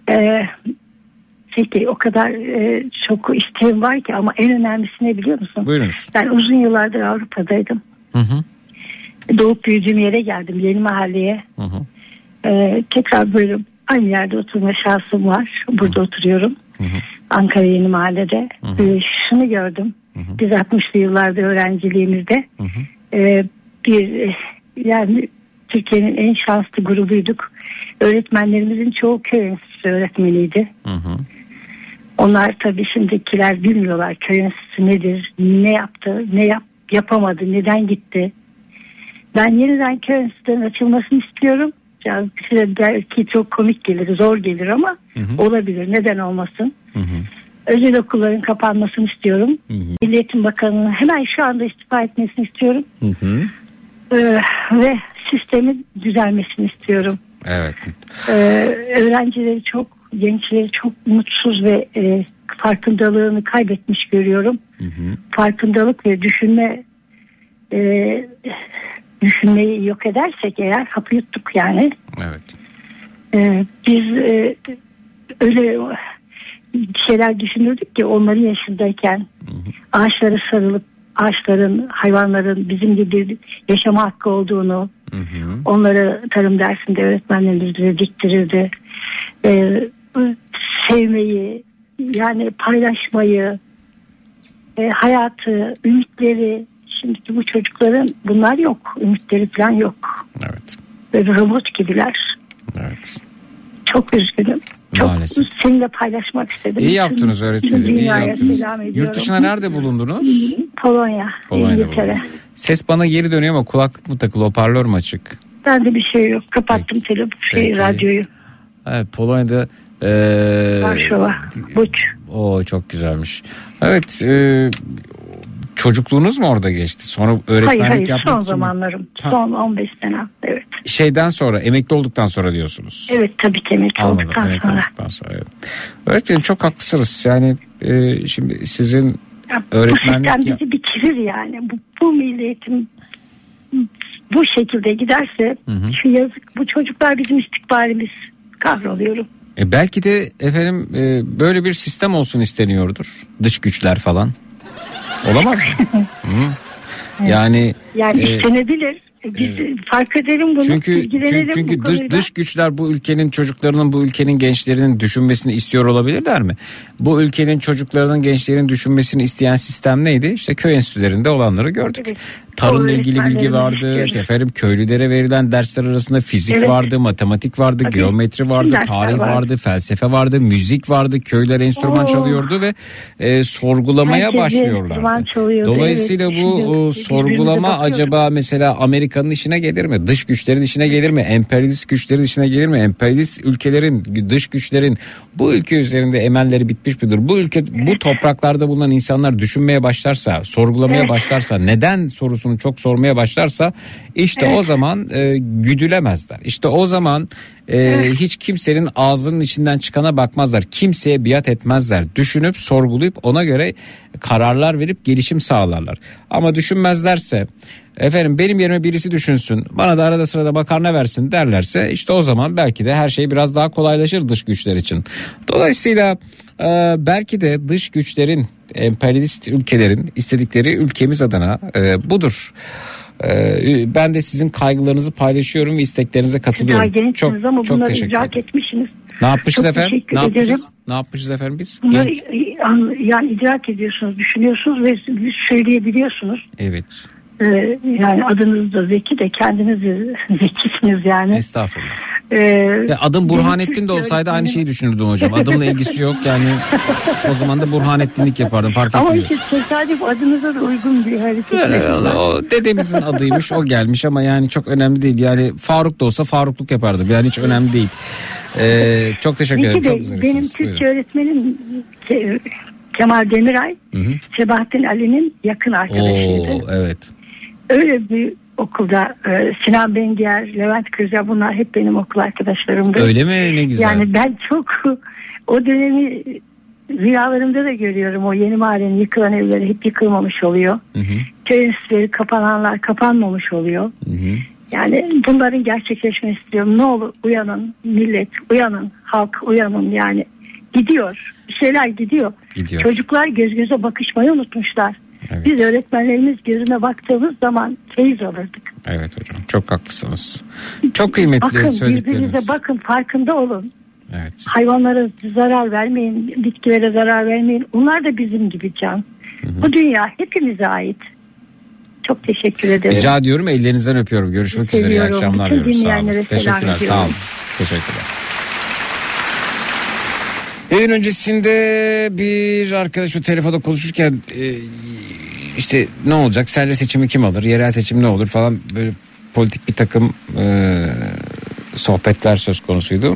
Ee, peki o kadar e, çok isteğim var ki ama en önemlisi ne biliyor musun? Buyurunuz. Ben uzun yıllardır Avrupa'daydım. Hı hı. Doğup büyüdüğüm yere geldim yeni mahalleye. Hı hı. Ee, tekrar böyle aynı yerde oturma şansım var. Burada oturuyorum. Ankara Yeni Mahalle'de. Ee, şunu gördüm. Biz 60'lı yıllarda öğrenciliğimizde ee, bir e, yani Türkiye'nin en şanslı grubuyduk. Öğretmenlerimizin çoğu köy enstitüsü öğretmeniydi. Hı hı. Onlar tabii şimdikiler bilmiyorlar köy enstitüsü nedir, ne yaptı, ne yap, yapamadı, neden gitti. Ben yeniden köy enstitüsünün açılmasını istiyorum. Yani size belki çok komik gelir, zor gelir ama olabilir. Neden olmasın? Hı hı. Özel okulların kapanmasını istiyorum. Hı hı. Milli Eğitim Bakanı'nın hemen şu anda istifa etmesini istiyorum. Hı hı. Ee, ve sistemin düzelmesini istiyorum. Evet. Ee, öğrencileri çok, gençleri çok mutsuz ve e, farkındalığını kaybetmiş görüyorum. Farkındalık ve düşünme e, düşünmeyi yok edersek eğer hapı yuttuk yani. Evet. Ee, biz e, öyle şeyler düşünürdük ki onların yaşındayken ağaçlara sarılıp ağaçların, hayvanların bizim gibi yaşama hakkı olduğunu onları tarım dersinde öğretmenlerimiz bize diktirirdi. Ee, sevmeyi, yani paylaşmayı, e, hayatı, ümitleri. Şimdiki bu çocukların bunlar yok. Ümitleri falan yok. Evet. Böyle robot gibiler. Evet. Çok üzgünüm. Çok Maalesef. seninle paylaşmak istedim. İyi yaptınız öğretmenim. iyi dünyaya yaptınız. Yurt dışına nerede bulundunuz? Polonya, Polonya'da İngiltere. Ses bana geri dönüyor ama kulaklık mı takılı hoparlör mü açık? Bende bir şey yok. Kapattım telefon, şey, Peki. radyoyu. Evet Polonya'da ee, Varşova, Buç. O çok güzelmiş. Evet e, çocukluğunuz mu orada geçti? Sonra öğretmenlik Hayır hayır yapmak son için zamanlarım. Ha. Son 15 sene. Evet. Şeyden sonra emekli olduktan sonra diyorsunuz. Evet tabii ki emekli Anladım, olduktan emekli sonra. olduktan sonra. Evet. Öğretmenim çok haklısınız. Yani e, şimdi sizin Ya, öğretmenlik bu sistem bizi bitirir yani. Bu, bu milliyetin bu şekilde giderse şu yazık bu çocuklar bizim istikbalimiz kahroluyorum. E belki de efendim e, böyle bir sistem olsun isteniyordur. Dış güçler falan. Olamaz mı? Hı. Yani Yani e, istenebilir. Biz fark edelim bunu. çünkü çünkü, çünkü bu dış, konuyla. dış güçler bu ülkenin çocuklarının bu ülkenin gençlerinin düşünmesini istiyor olabilirler mi? Bu ülkenin çocuklarının gençlerin düşünmesini isteyen sistem neydi? İşte köy enstitülerinde olanları gördük. Evet. Tarımla ilgili bilgi vardı. Efendim köylülere verilen dersler arasında fizik Evet. vardı, matematik vardı, Tabii. geometri vardı, tarih vardı. vardı, felsefe vardı, müzik vardı. Köyler enstrüman Oo. çalıyordu ve e, sorgulamaya Herkes başlıyorlardı. Dolayısıyla evet. bu Şimdi sorgulama acaba mesela Amerika'nın işine gelir mi? Dış güçlerin işine gelir mi? Emperyalist güçlerin işine gelir mi? Emperyalist ülkelerin, dış güçlerin bu ülke üzerinde emelleri bitmiş midir? Bu ülke, bu topraklarda bulunan insanlar düşünmeye başlarsa, sorgulamaya Evet. başlarsa, neden sorusunu çok sormaya başlarsa işte o zaman e, güdülemezler. İşte o zaman e, hiç kimsenin ağzının içinden çıkana bakmazlar. Kimseye biat etmezler. Düşünüp sorgulayıp ona göre kararlar verip gelişim sağlarlar. Ama düşünmezlerse efendim benim yerime birisi düşünsün bana da arada sırada makarna versin derlerse işte o zaman belki de her şey biraz daha kolaylaşır dış güçler için. Dolayısıyla e, belki de dış güçlerin emperyalist ülkelerin istedikleri ülkemiz adına e, budur. E, ben de sizin kaygılarınızı paylaşıyorum ve isteklerinize Daha katılıyorum. gençsiniz Çok ama çok bunları teşekkür ederim. etmişsiniz. Ne yapmışız Çok efendim? Ne yapmışız? ederim. Ne yapmışız efendim biz? Bunları Genç- an- yani idrak ediyorsunuz, düşünüyorsunuz ve söyleyebiliyorsunuz. Evet. Ee, yani adınız da Zeki de kendiniz zekisiniz yani. Estağfurullah. Ee, Ya adım Burhanettin de olsaydı aynı şeyi düşünürdüm hocam. Adımla ilgisi yok yani. O zaman da Burhanettinlik yapardım fark Ama etmiyor. işte tesadüf adınıza da uygun bir hareket. Öyle, o dedemizin adıymış o gelmiş ama yani çok önemli değil. Yani Faruk da olsa Farukluk yapardım. Yani hiç önemli değil. Ee, çok teşekkür ederim. Çok güzel. benim Buyurun. Türkçe öğretmenim Ke- Kemal Demiray, Hı hı. Sebahattin Ali'nin yakın arkadaşıydı. Oo, evet. Öyle bir okulda e, Sinan Bengier, Levent Kırca bunlar hep benim okul arkadaşlarımdı. Öyle mi? Ne güzel. Yani ben çok o dönemi rüyalarımda da görüyorum. O yeni mahallenin yıkılan evleri hep yıkılmamış oluyor. Hı hı, Köy enstitüleri kapananlar kapanmamış oluyor. hı hı. Yani bunların gerçekleşmesini istiyorum. Ne olur uyanın millet, uyanın halk, uyanın yani. Gidiyor. Bir şeyler gidiyor. Gidiyor. Çocuklar göz göze bakışmayı unutmuşlar. Evet. Biz öğretmenlerimiz gözüne baktığımız zaman feyiz alırdık. Evet hocam çok haklısınız. Çok kıymetli Bakın birbirinize söyledikleriniz. bakın farkında olun. Evet. Hayvanlara zarar vermeyin, bitkilere zarar vermeyin. Onlar da bizim gibi can. Bu dünya hepimize ait. Çok teşekkür ederim. Rica ediyorum ellerinizden öpüyorum. Görüşmek üzere. İyi akşamlar Bütün diyoruz. Sağ olun. dinleyenlere selam Teşekkürler. Sağ olun. Teşekkürler. Yayın öncesinde bir arkadaş o telefonda konuşurken e, işte ne olacak sence seçimi kim alır yerel seçim ne olur falan böyle politik bir takım e, sohbetler söz konusuydu.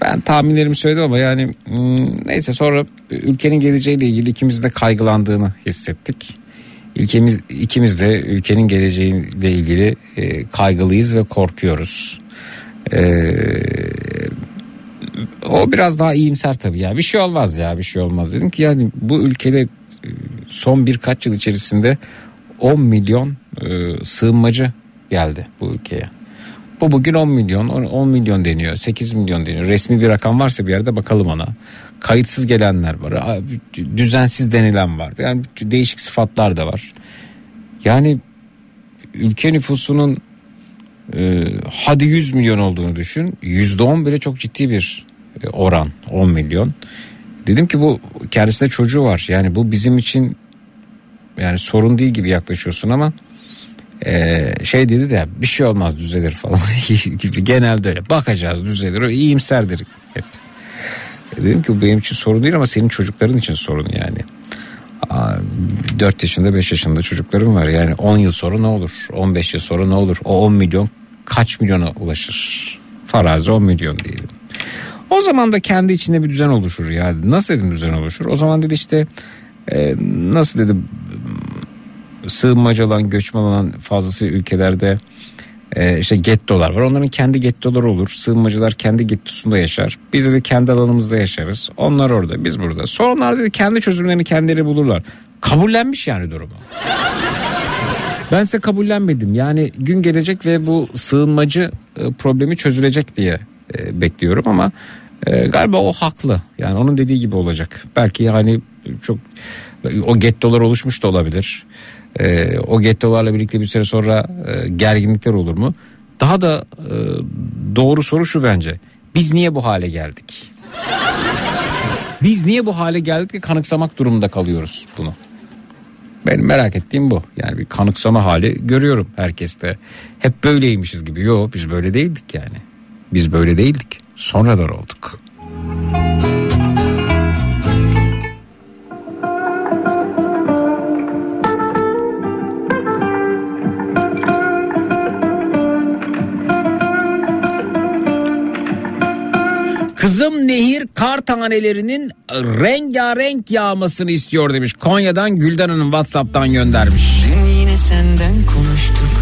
Ben tahminlerimi söyledim ama yani hmm, neyse sonra ülkenin geleceğiyle ilgili ikimiz de kaygılandığını hissettik. İlkemiz, ikimiz de ülkenin geleceğiyle ilgili e, kaygılıyız ve korkuyoruz. Ee, o biraz daha iyimser tabii ya. Bir şey olmaz ya bir şey olmaz. Dedim ki yani bu ülkede e, son birkaç yıl içerisinde 10 milyon e, sığınmacı geldi bu ülkeye. Bu bugün 10 milyon 10, 10 milyon deniyor 8 milyon deniyor. Resmi bir rakam varsa bir yerde bakalım ona. Kayıtsız gelenler var. Düzensiz denilen var. Yani değişik sıfatlar da var. Yani ülke nüfusunun e, hadi 100 milyon olduğunu düşün. %10 bile çok ciddi bir oran 10 milyon. Dedim ki bu kendisinde çocuğu var. Yani bu bizim için yani sorun değil gibi yaklaşıyorsun ama e, şey dedi de bir şey olmaz düzelir falan gibi genelde öyle bakacağız düzelir o iyimserdir hep. Dedim ki bu benim için sorun değil ama senin çocukların için sorun yani. Aa, 4 yaşında 5 yaşında çocuklarım var yani 10 yıl sonra ne olur 15 yıl sonra ne olur o 10 milyon kaç milyona ulaşır farazi 10 milyon diyelim. O zaman da kendi içinde bir düzen oluşur ya. Nasıl dedim düzen oluşur? O zaman dedi işte e, nasıl dedim sığınmacı olan göçmen olan fazlası ülkelerde e, işte gettolar var. Onların kendi gettoları olur. Sığınmacılar kendi gettosunda yaşar. Biz de kendi alanımızda yaşarız. Onlar orada biz burada. Sonra onlar dedi kendi çözümlerini kendileri bulurlar. Kabullenmiş yani durumu. Ben size kabullenmedim. Yani gün gelecek ve bu sığınmacı e, problemi çözülecek diye e, bekliyorum ama e, galiba o haklı. Yani onun dediği gibi olacak. Belki hani çok o gettolar oluşmuş da olabilir. E, o gettolarla birlikte bir süre sonra e, gerginlikler olur mu? Daha da e, doğru soru şu bence. Biz niye bu hale geldik? Biz niye bu hale geldik ki kanıksamak durumunda kalıyoruz bunu? Benim merak ettiğim bu. Yani bir kanıksama hali görüyorum herkeste. Hep böyleymişiz gibi. Yok biz böyle değildik yani. Biz böyle değildik. Sonradan olduk. Kızım Nehir kar tanelerinin rengarenk yağmasını istiyor demiş. Konya'dan Gülden Hanım Whatsapp'tan göndermiş. Dün yine senden konuştuk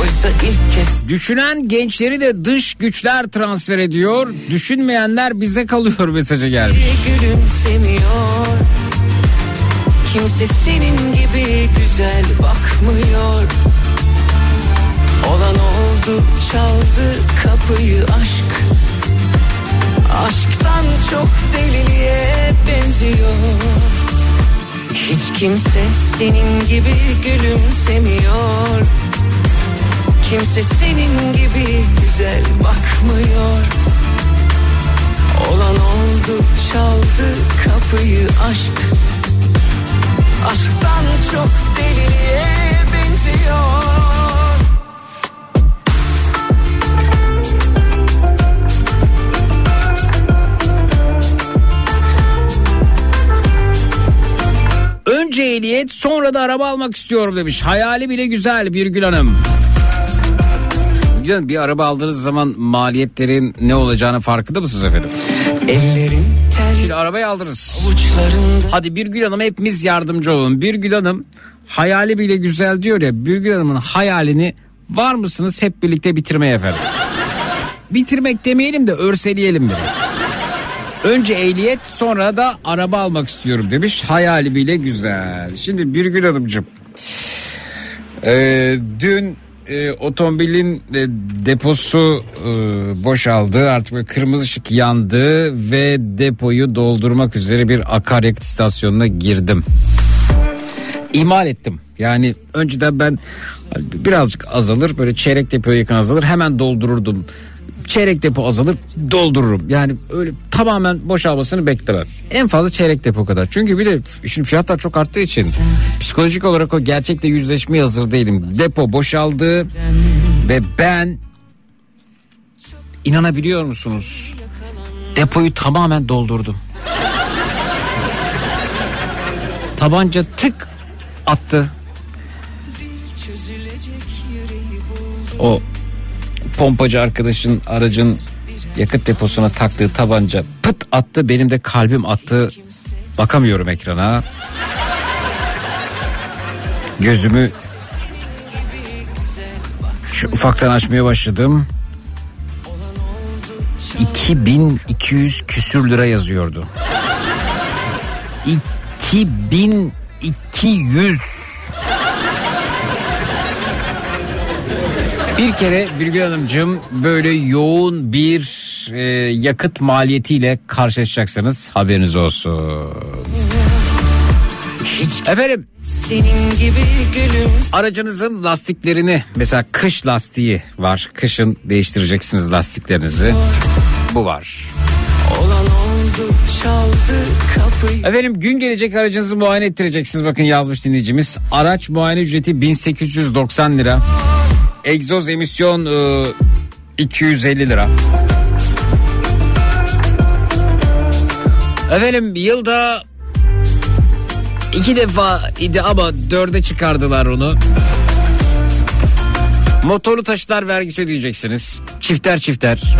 Oysa ilk kez Düşünen gençleri de dış güçler transfer ediyor. Düşünmeyenler bize kalıyor mesajı gelmiş. gülümsemiyor. Kimse senin gibi güzel bakmıyor. Olan oldu çaldı kapıyı aşk. Aşktan çok deliliğe benziyor. Hiç kimse senin gibi gülümsemiyor Kimse senin gibi güzel bakmıyor Olan oldu çaldı kapıyı aşk Aşktan çok deliliğe benziyor Önce ehliyet sonra da araba almak istiyorum demiş. Hayali bile güzel Birgül Hanım. Hanım, Bir araba aldığınız zaman maliyetlerin ne olacağını farkında mısınız efendim? Ellerim ter Şimdi arabayı aldınız. avuçlarında Hadi Birgül Hanım hepimiz yardımcı olun. Birgül Hanım hayali bile güzel diyor ya. Birgül Hanım'ın hayalini var mısınız hep birlikte bitirmeye efendim? Bitirmek demeyelim de örseleyelim biraz. Önce ehliyet sonra da araba almak istiyorum demiş. Hayali bile güzel. Şimdi Birgül Hanımcığım. Ee, dün e, otomobilin e, deposu e, boşaldı. Artık böyle kırmızı ışık yandı ve depoyu doldurmak üzere bir akaryakıt istasyonuna girdim. İhmal ettim. Yani önceden ben hani birazcık azalır böyle çeyrek depoya yakın azalır hemen doldururdum. Çeyrek depo azalır doldururum. Yani öyle tamamen boşalmasını beklemem. En fazla çeyrek depo kadar. Çünkü bir de şimdi fiyatlar çok arttığı için psikolojik olarak o gerçekle yüzleşmeye hazır değilim. Depo boşaldı ve ben inanabiliyor musunuz? Depoyu tamamen doldurdum. Tabanca tık attı. O pompacı arkadaşın aracın yakıt deposuna taktığı tabanca pıt attı. Benim de kalbim attı. Bakamıyorum ekrana. Gözümü şu ufaktan açmaya başladım. 2200 küsür lira yazıyordu. 2200 Bir kere Birgül Hanımcığım böyle yoğun bir e, yakıt maliyetiyle karşılaşacaksınız haberiniz olsun. Efendim Senin gibi gülüm aracınızın lastiklerini mesela kış lastiği var. Kışın değiştireceksiniz lastiklerinizi. Bu var. olan oldu çaldı kapıyı Efendim gün gelecek aracınızı muayene ettireceksiniz. Bakın yazmış dinleyicimiz. Araç muayene ücreti 1890 lira. Egzoz emisyon e, 250 lira. Efendim yılda iki defa idi ama dörde çıkardılar onu. Motorlu taşıtlar vergisi ödeyeceksiniz. Çifter çifter.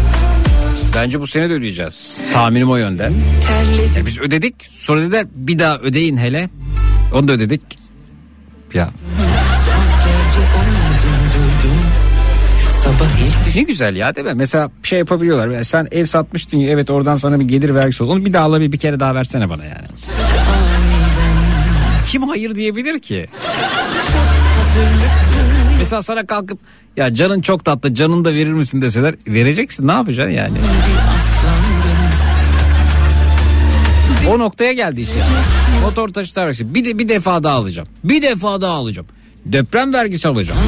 Bence bu sene de ödeyeceğiz. Tahminim o yönde. terledim E biz ödedik. Sonra dediler bir daha ödeyin hele. Onu da ödedik. Ya ne güzel ya değil mi? Mesela şey yapabiliyorlar. Yani sen ev satmıştın ya evet oradan sana bir gelir vergisi oldu. Onu bir daha ala bir, bir kere daha versene bana yani. Kim hayır diyebilir ki? Mesela sana kalkıp ya canın çok tatlı canını da verir misin deseler vereceksin ne yapacaksın yani? O noktaya geldi iş ya. Motor taşıtlar vergisi. Bir de bir defa daha alacağım. Bir defa daha alacağım. Deprem vergisi alacağım.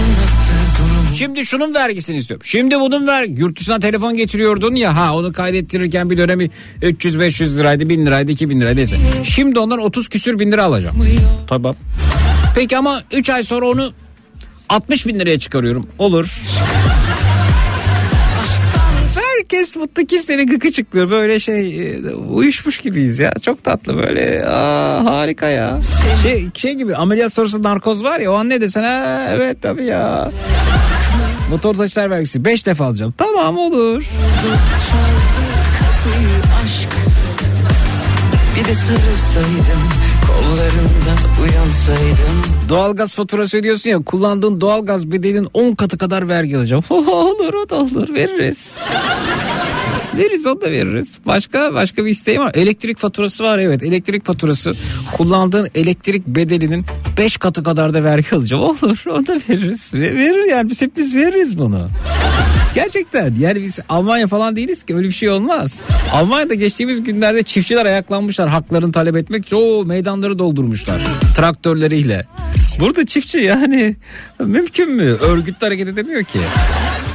Şimdi şunun vergisini istiyorum. Şimdi bunun ver yurt dışına telefon getiriyordun ya ha onu kaydettirirken bir dönemi 300 500 liraydı 1000 liraydı 2000 liraydı neyse. Şimdi ondan 30 küsür bin lira alacağım. Tamam. Peki ama 3 ay sonra onu 60 bin liraya çıkarıyorum. Olur. Herkes mutlu kimsenin gıkı çıkmıyor. Böyle şey e, uyuşmuş gibiyiz ya. Çok tatlı böyle. Aa, harika ya. Şey, şey gibi ameliyat sonrası narkoz var ya o an ne desen ha, evet tabii ya. Motor taşlar vergisi 5 defa alacağım. Tamam olur. Bir de uyansaydım Doğalgaz faturası ödüyorsun ya kullandığın doğalgaz bedelinin 10 katı kadar vergi alacağım. olur o da olur veririz. Veririz onu da veririz. Başka başka bir isteğim var. Elektrik faturası var evet. Elektrik faturası kullandığın elektrik bedelinin 5 katı kadar da vergi alacağım. Olur onu da veririz. Ve- Verir yani biz hepimiz veririz bunu. Gerçekten yani biz Almanya falan değiliz ki öyle bir şey olmaz. Almanya'da geçtiğimiz günlerde çiftçiler ayaklanmışlar haklarını talep etmek için meydanları doldurmuşlar traktörleriyle. Burada çiftçi yani mümkün mü? Örgütlü hareket edemiyor ki.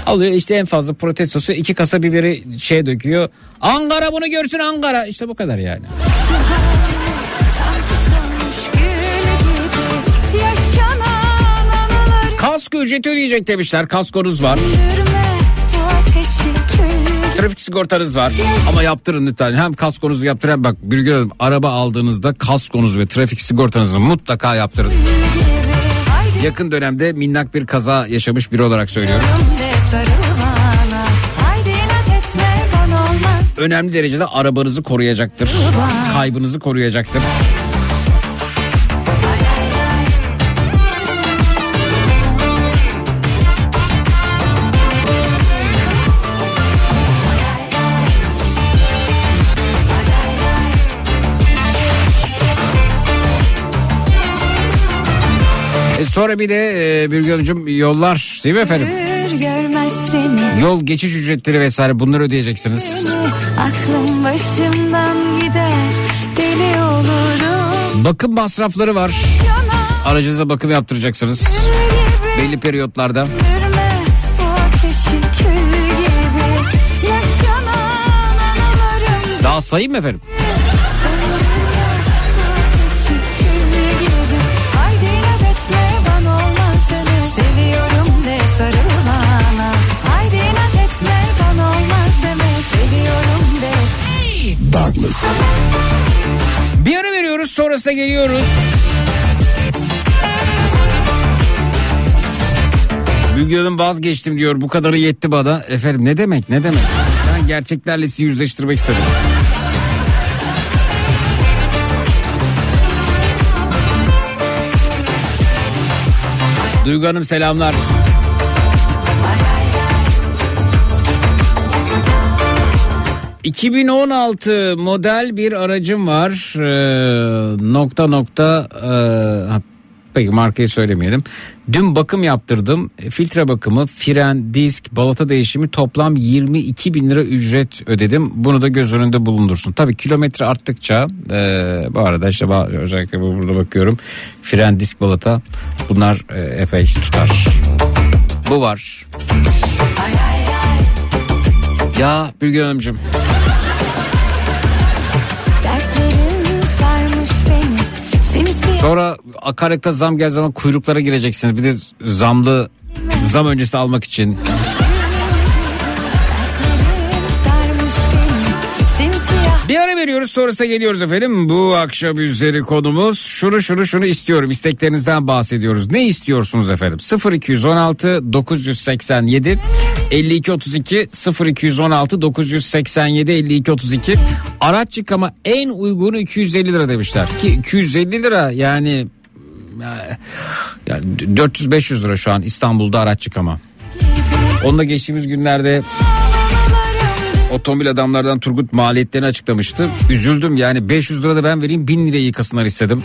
Alıyor işte en fazla protestosu iki kasa biberi şeye döküyor. Ankara bunu görsün Ankara. İşte bu kadar yani. Kasko ücreti ödeyecek demişler. Kaskonuz var. Trafik sigortanız var ama yaptırın lütfen. Hem kaskonuzu yaptırın bak Birgül Hanım araba aldığınızda kaskonuzu ve trafik sigortanızı mutlaka yaptırın. Yakın dönemde minnak bir kaza yaşamış biri olarak söylüyorum. Önemli derecede arabanızı koruyacaktır. Kaybınızı koruyacaktır. E sonra bir de e, Birgül Hanımcığım yollar değil mi efendim? Yol geçiş ücretleri vesaire bunları ödeyeceksiniz. Aklım başımdan gider Deli olurum Bakım masrafları var. Aracınıza bakım yaptıracaksınız. Belli periyotlarda. Daha sayayım mı efendim? Bir ara veriyoruz sonrasında geliyoruz. Müge Hanım vazgeçtim diyor bu kadarı yetti bana. Efendim ne demek ne demek. Ben gerçeklerle sizi yüzleştirmek istedim. Duygu Hanım selamlar. ...2016 model bir aracım var. Ee, nokta nokta... e, peki markayı söylemeyelim. Dün bakım yaptırdım. Filtre bakımı, fren, disk, balata değişimi toplam 22 bin lira ücret ödedim. Bunu da göz önünde bulundursun. Tabii kilometre arttıkça... e, bu arada işte özellikle bu- burada bakıyorum. Fren, disk, balata bunlar e, epey tutar. Bu var. Ya Bilge Hanımcığım. Sonra akaryakıta zam geldiği zaman kuyruklara gireceksiniz. Bir de zamlı zam öncesi almak için. Bir ara veriyoruz sonrasında geliyoruz efendim. Bu akşam üzeri konumuz şunu şunu şunu istiyorum. İsteklerinizden bahsediyoruz. Ne istiyorsunuz efendim? 0216 987 52 32 0216 987 52 32 araç yıkama en uygunu 250 lira demişler. Ki 250 lira yani yani 400-500 lira şu an İstanbul'da araç yıkama. Onunla geçtiğimiz günlerde otomobil adamlardan Turgut maliyetlerini açıklamıştı. Üzüldüm yani 500 lira da ben vereyim 1000 liraya yıkasınlar istedim.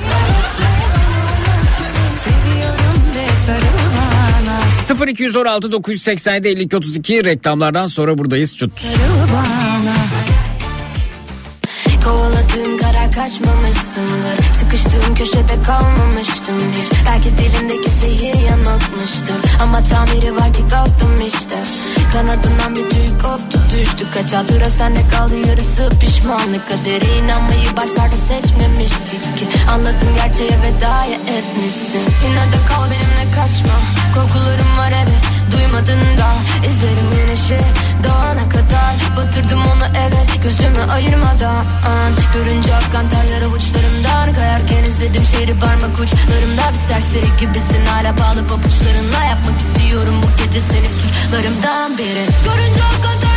0216 987 52 32 reklamlardan sonra buradayız. Çut. sarıl kaçmamışsındır Sıkıştığım köşede kalmamıştım hiç. Belki dilindeki sihir yanıltmıştır. Ama tamiri var ki kalktım işte. Kanadından bir tüy koptu düştü Kaç hatıra sende kaldı yarısı pişmanlık. Kadere inanmayı başlarda seçmemiştik ki. Anladım gerçeğe veda etmişsin. Yine de kal benimle kaçma. Korkularım var evet duymadın da İzlerim güneşi doğana kadar. Batırdım onu evet gözümü ayırmadan. Görünce akkan terler avuçlarımdan Kayarken izledim şehri parmak uçlarımda. Bir serseri gibisin hala bağlı pabuçlarınla Yapmak istiyorum bu gece seni suçlarımdan biri Görünce akkan terler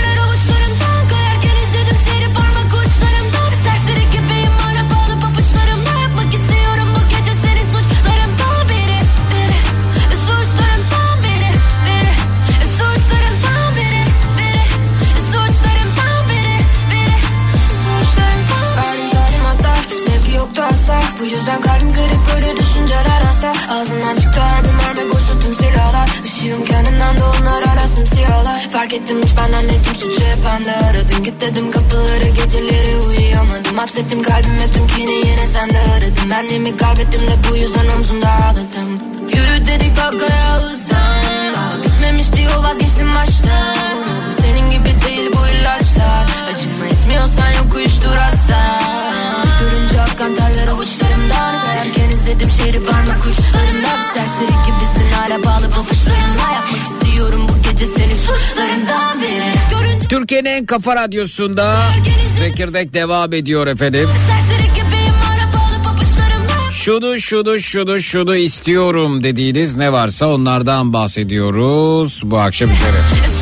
Bu yüzden kalbim kırık böyle düşünceler hasta Ağzından çıktı her bir mermi boşu tüm silahlar. Işığım kendimden de onlar hala simsiyahlar Fark ettim hiç benden ettim suçu hep ben de aradım Git dedim kapıları geceleri uyuyamadım. Hapsettim kalbime tüm kini yine sende aradım. Benliğimi kaybettim de bu yüzden omzumda ağladım. Yürü dedik kalkaya hızlan Daha bitmemişti yol vazgeçtim baştan. Senin gibi değil bu ilaçlar. Acıma etmiyorsan yok uyuştur Görünce akkan terler avuçlarımdan Kayarken izledim şehri parmak uçlarımda Bir serseri gibisin hala bağlı pabuçlarımla Yapmak istiyorum bu gece seni suçlarından biri. Türkiye'nin en kafa radyosunda Zekirdek devam ediyor efendim. Şunu şunu şunu şunu istiyorum dediğiniz ne varsa onlardan bahsediyoruz bu akşam üzere.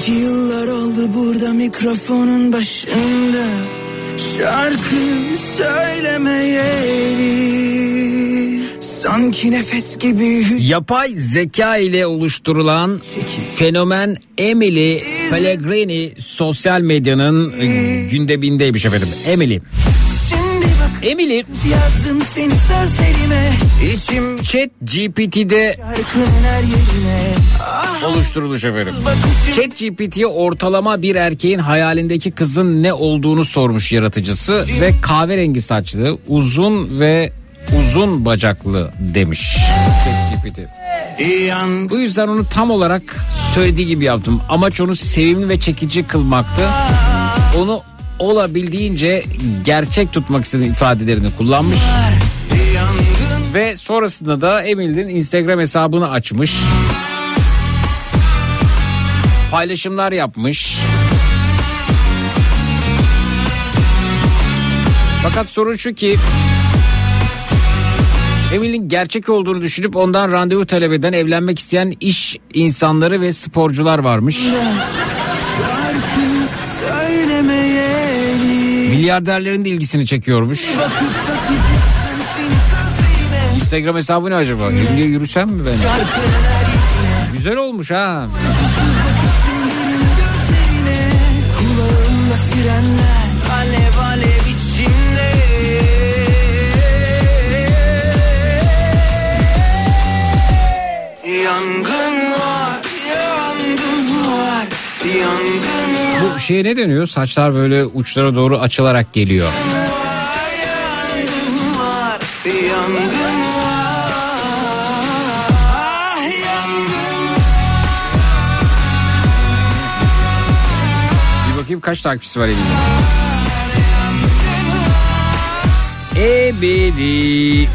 Sanki yıllar oldu burada mikrofonun başında. Şarkı söylemeyeli. Sanki nefes gibi Yapay zeka ile oluşturulan fenomen Emily Pellegrini sosyal medyanın e, gündemindeymiş efendim. Emily. Emily. Yazdım seni sözlerime içim Chat GPT'de oluşturulmuş efendim. Chat GPT'ye ortalama bir erkeğin hayalindeki kızın ne olduğunu sormuş yaratıcısı ve kahverengi saçlı, uzun ve uzun bacaklı demiş. Bu yüzden onu tam olarak söylediği gibi yaptım. Amaç onu sevimli ve çekici kılmaktı. Onu olabildiğince gerçek tutmak istediğim ifadelerini kullanmış. Ve sonrasında da Emil'in Instagram hesabını açmış. Paylaşımlar yapmış. Fakat sorun şu ki Emil'in gerçek olduğunu düşünüp ondan randevu talep eden evlenmek isteyen iş insanları ve sporcular varmış. Milyarderlerin de ilgisini çekiyormuş. Instagram hesabı ne acaba? Emil'e yürüsem mi ben? Güzel olmuş ha. Şeye ne deniyor? Saçlar böyle uçlara doğru açılarak geliyor. Ah Bir bakayım kaç takipçisi var elimde. Ebedi.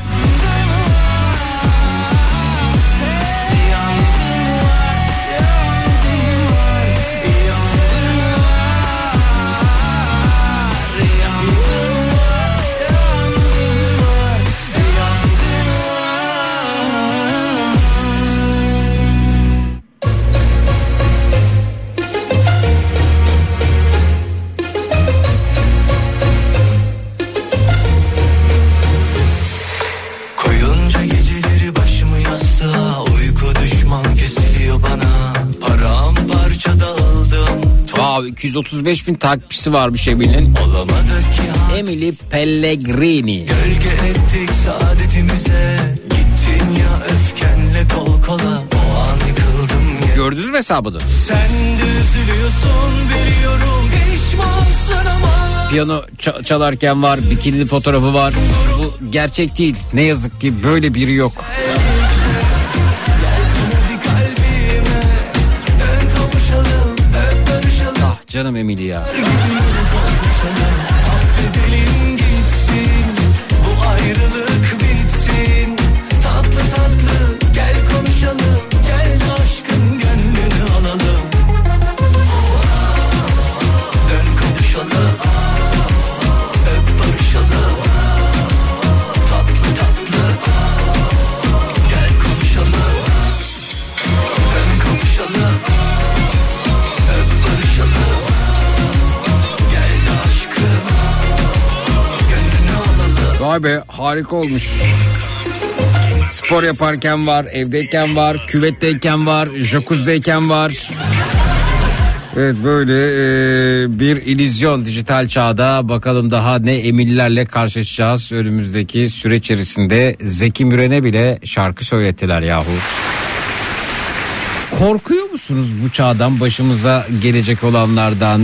235 bin takipçisi varmış ya Emily Pellegrini. Gölge ettik saadetimize Gittin ya öfkenle kol kola O an yıkıldım ya Gördünüz mü hesabını? Sen de üzülüyorsun biliyorum Pişmansın ama Piyano ça- çalarken var, bikinili fotoğrafı var. Bu gerçek değil. Ne yazık ki böyle biri yok. Hadi canım Emily Vay be harika olmuş. Spor yaparken var, evdeyken var, küvetteyken var, jacuzzi'deyken var. Evet böyle e, bir illüzyon dijital çağda bakalım daha ne emirlerle karşılaşacağız önümüzdeki süreç içerisinde Zeki Müren'e bile şarkı söylettiler yahu. Korkuyor musunuz bu çağdan başımıza gelecek olanlardan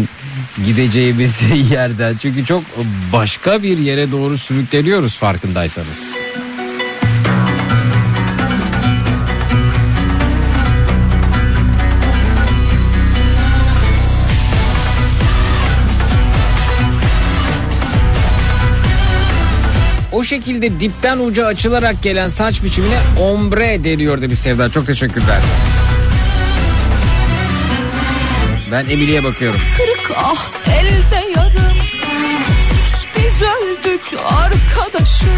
gideceğimiz yerden çünkü çok başka bir yere doğru sürükleniyoruz farkındaysanız. O şekilde dipten uca açılarak gelen saç biçimine ombre deniyor demiş Sevda. Çok teşekkürler. Ben Emily'ye bakıyorum. Kırık ah elde yarım. Biz öldük arkadaşım.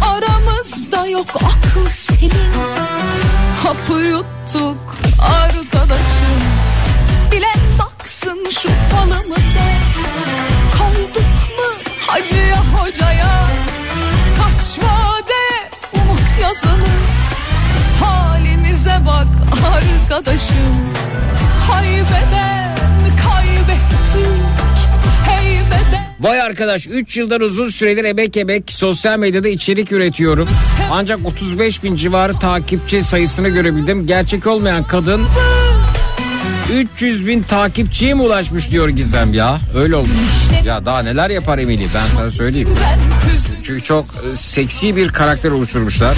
Aramızda yok akıl senin. Hapı yuttuk arkadaşım. Bilen baksın şu falımıza. Kaldık mı hacıya hocaya? Kaç vade umut yazılı. Halimize bak arkadaşım Haybeden kaybettik Heybeden Vay arkadaş 3 yıldan uzun süredir emek emek sosyal medyada içerik üretiyorum. Ancak 35 bin civarı takipçi sayısını görebildim. Gerçek olmayan kadın 300 bin takipçiye mi ulaşmış diyor Gizem ya. Öyle olmuş. Ya daha neler yapar Emily ben sana söyleyeyim. Çünkü çok e, seksi bir karakter oluşturmuşlar.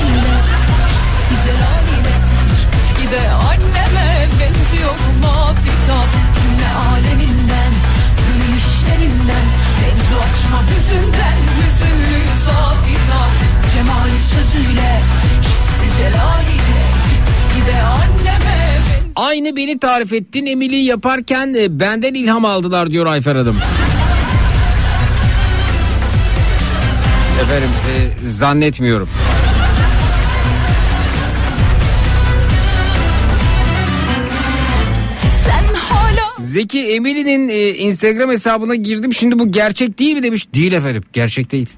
Aynı beni tarif ettin Emily yaparken e, benden ilham aldılar diyor Ayfer Hanım. Efendim e, zannetmiyorum. Zeki Emily'nin e, Instagram hesabına girdim şimdi bu gerçek değil mi demiş. Değil efendim gerçek değil.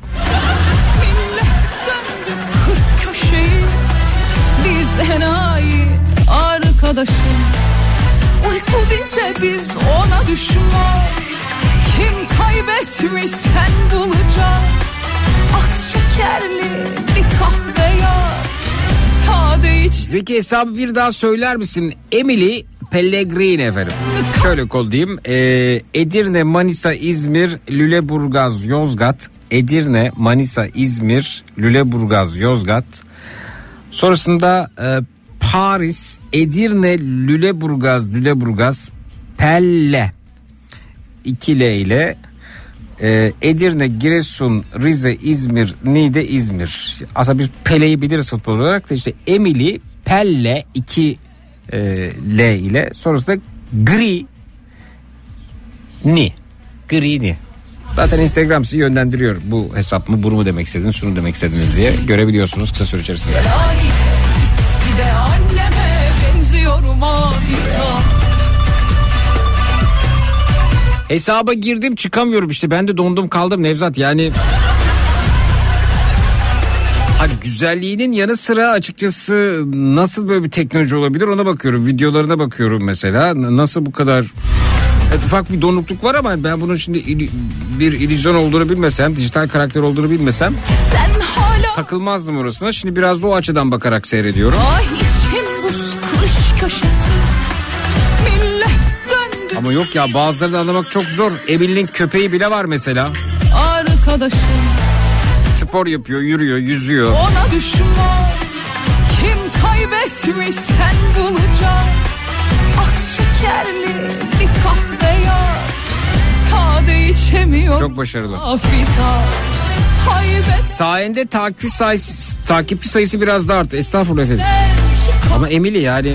Arkadaşım Uyku bize biz ona düşman Kim kaybetmiş sen bulacaksın Az şekerli bir kahve yap Sade iç Zeki hesabı bir daha söyler misin? Emily Pellegrini efendim. Şöyle kol diyeyim. E, Edirne, Manisa, İzmir, Lüleburgaz, Yozgat. Edirne, Manisa, İzmir, Lüleburgaz, Yozgat. Sonrasında e, Paris, Edirne, Lüleburgaz, Lüleburgaz, Pelle. 2 L ile e, Edirne, Giresun, Rize, İzmir, Niğde, İzmir. Aslında bir Pele'yi biliriz futbol olarak da işte Emily, Pelle 2 e, L ile sonrasında Gri Ni. Gri Ni. Zaten Instagram sizi yönlendiriyor. Bu hesap mı, bunu mu demek istediniz, şunu demek istediniz diye görebiliyorsunuz kısa süre içerisinde. Gide anneme benziyorum adeta Hesaba girdim çıkamıyorum işte ben de dondum kaldım Nevzat yani. Ha, güzelliğinin yanı sıra açıkçası nasıl böyle bir teknoloji olabilir ona bakıyorum. Videolarına bakıyorum mesela. Nasıl bu kadar Evet, ufak bir donukluk var ama ben bunun şimdi ili- bir illüzyon olduğunu bilmesem, dijital karakter olduğunu bilmesem Sen takılmazdım orasına. Şimdi biraz da o açıdan bakarak seyrediyorum. Ay buz Ama yok ya bazılarını anlamak çok zor. Emily'nin köpeği bile var mesela. arkadaşım Spor yapıyor, yürüyor, yüzüyor. Ona düşman Kim kaybetmiş sen bulacaksın Az şekerli bir kahve yap Sade içemiyor Çok başarılı. Afita Sayende takipçi sayısı, takipçi sayısı biraz da arttı. Estağfurullah efendim. Ama Emily yani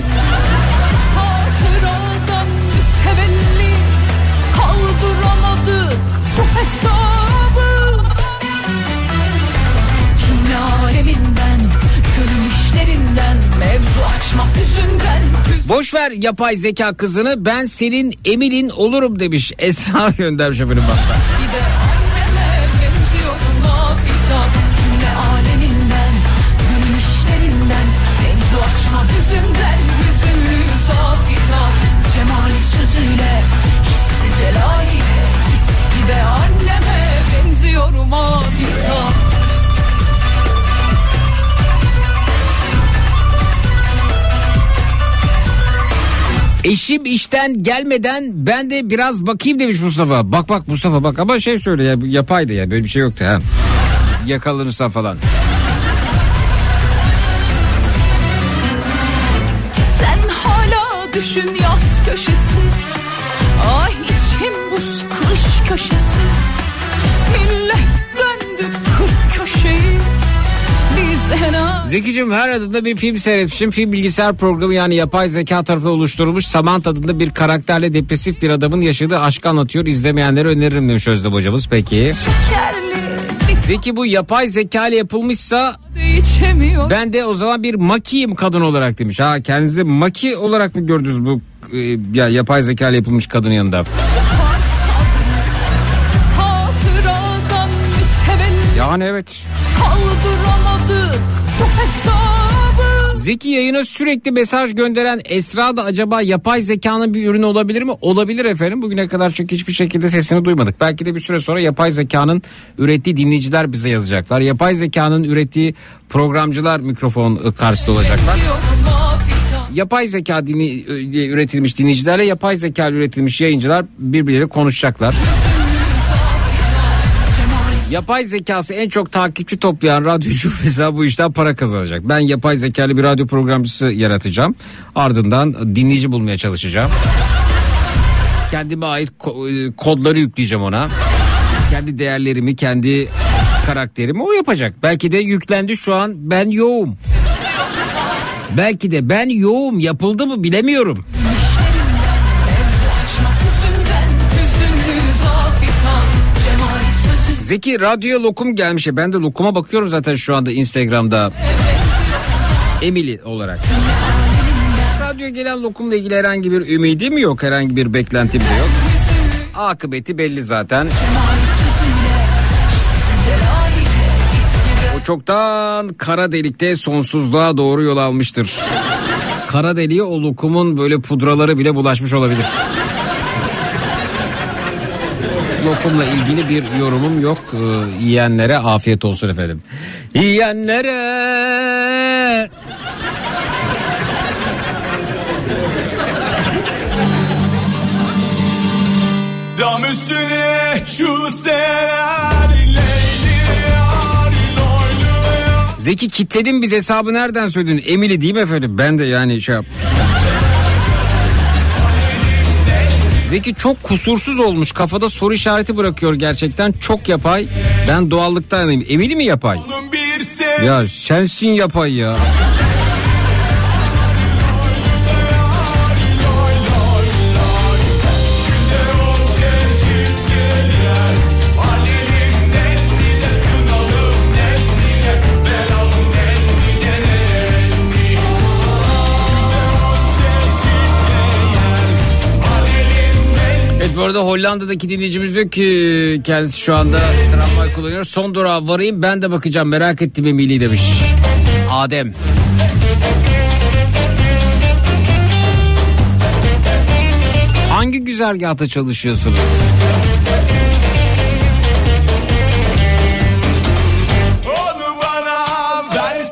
boş ver yapay zeka kızını ben senin Emil'in olurum demiş. Esra göndermiş efendim bak. Eşim işten gelmeden ben de biraz bakayım demiş Mustafa. Bak bak Mustafa bak ama şey söyle ya yapaydı ya böyle bir şey yoktu ha. Yakalanırsan falan. Sen hala düşün yaz köşesi Ay içim buz kış köşesi Millet Zekicim her adında bir film seyretmişim. Film bilgisayar programı yani yapay zeka tarafından oluşturulmuş. Samantha adında bir karakterle depresif bir adamın yaşadığı aşkı anlatıyor. İzlemeyenlere öneririm demiş Özlem hocamız. Peki. Zeki bu yapay zeka ile yapılmışsa ben de o zaman bir makiyim kadın olarak demiş. Ha kendinizi maki olarak mı gördünüz bu e, ya yapay zeka ile yapılmış kadının yanında? Yani evet. Kaldıramadık bu hesabı Zeki yayına sürekli mesaj gönderen Esra da acaba yapay zekanın bir ürünü olabilir mi? Olabilir efendim. Bugüne kadar çünkü hiçbir şekilde sesini duymadık. Belki de bir süre sonra yapay zekanın ürettiği dinleyiciler bize yazacaklar. Yapay zekanın ürettiği programcılar mikrofon karşısında olacaklar. Yapay zeka dini, e, üretilmiş dinleyicilerle yapay zeka üretilmiş yayıncılar birbirleriyle konuşacaklar. Yapay zekası en çok takipçi toplayan radyocu mesela bu işten para kazanacak. Ben yapay zekalı bir radyo programcısı yaratacağım. Ardından dinleyici bulmaya çalışacağım. Kendime ait e, kodları yükleyeceğim ona. Kendi değerlerimi, kendi karakterimi o yapacak. Belki de yüklendi şu an ben yoğum. Belki de ben yoğum yapıldı mı bilemiyorum. Zeki radyoya lokum gelmiş. Ben de lokuma bakıyorum zaten şu anda Instagram'da. Emily olarak. Radyoya gelen lokumla ilgili herhangi bir ümidim yok. Herhangi bir beklentim de yok. Akıbeti belli zaten. O çoktan kara delikte sonsuzluğa doğru yol almıştır. Kara deliğe o lokumun böyle pudraları bile bulaşmış olabilir. Lokumla ilgili bir yorumum yok. Ee, yiyenlere afiyet olsun efendim. Yiyenlere Dam üstüne şu Zeki kitledin biz hesabı nereden söyledin? Emili değil mi efendim? Ben de yani şey yap. Zeki çok kusursuz olmuş. Kafada soru işareti bırakıyor gerçekten. Çok yapay. Ben doğallıktan yanayım. Emili mi yapay? Ya sensin yapay ya. Arada Hollanda'daki dinleyicimiz diyor ki kendisi şu anda tramvay kullanıyor. Son durağa varayım ben de bakacağım merak ettim Emili demiş. Adem. Hangi güzergahta çalışıyorsunuz?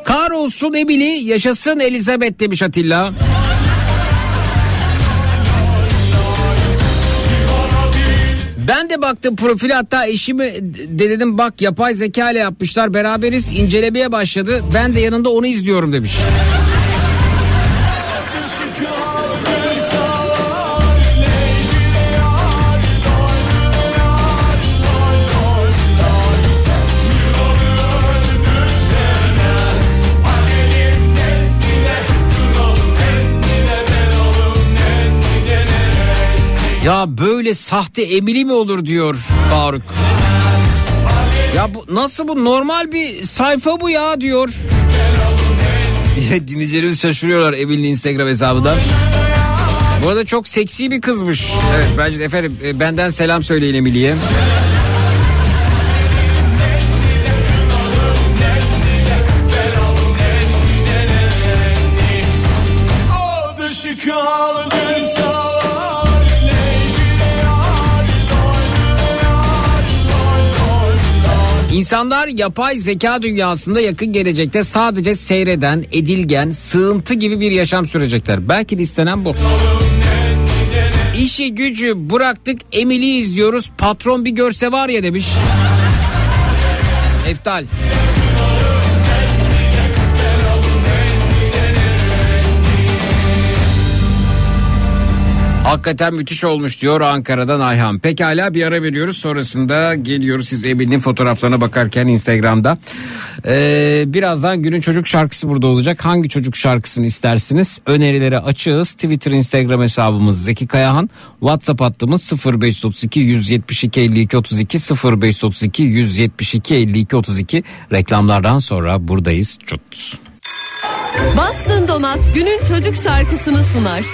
Kahrolsun Emili yaşasın Elizabeth demiş Atilla. Ben de baktım profili hatta eşimi de dedim bak yapay zeka ile yapmışlar beraberiz incelemeye başladı. Ben de yanında onu izliyorum demiş. Ya böyle sahte Emili mi olur diyor Faruk. Ya bu nasıl bu normal bir sayfa bu ya diyor. Dinleyicilerimiz şaşırıyorlar Emili'nin Instagram hesabından. Bu arada çok seksi bir kızmış. Evet bence efendim e, benden selam söyleyin Emili'ye. İnsanlar yapay zeka dünyasında yakın gelecekte sadece seyreden, edilgen, sığıntı gibi bir yaşam sürecekler. Belki de istenen bu. İşi gücü bıraktık Emily izliyoruz patron bir görse var ya demiş. Eftal. Hakikaten müthiş olmuş diyor Ankara'dan Ayhan. Pekala bir ara veriyoruz sonrasında geliyoruz siz Emin'in fotoğraflarına bakarken Instagram'da. Ee, birazdan günün çocuk şarkısı burada olacak. Hangi çocuk şarkısını istersiniz? Önerileri açığız. Twitter Instagram hesabımız Zeki Kayahan. WhatsApp hattımız 0532 172 52 32 0532 172 52 32 reklamlardan sonra buradayız. Çut. Bastın Donat günün çocuk şarkısını sunar.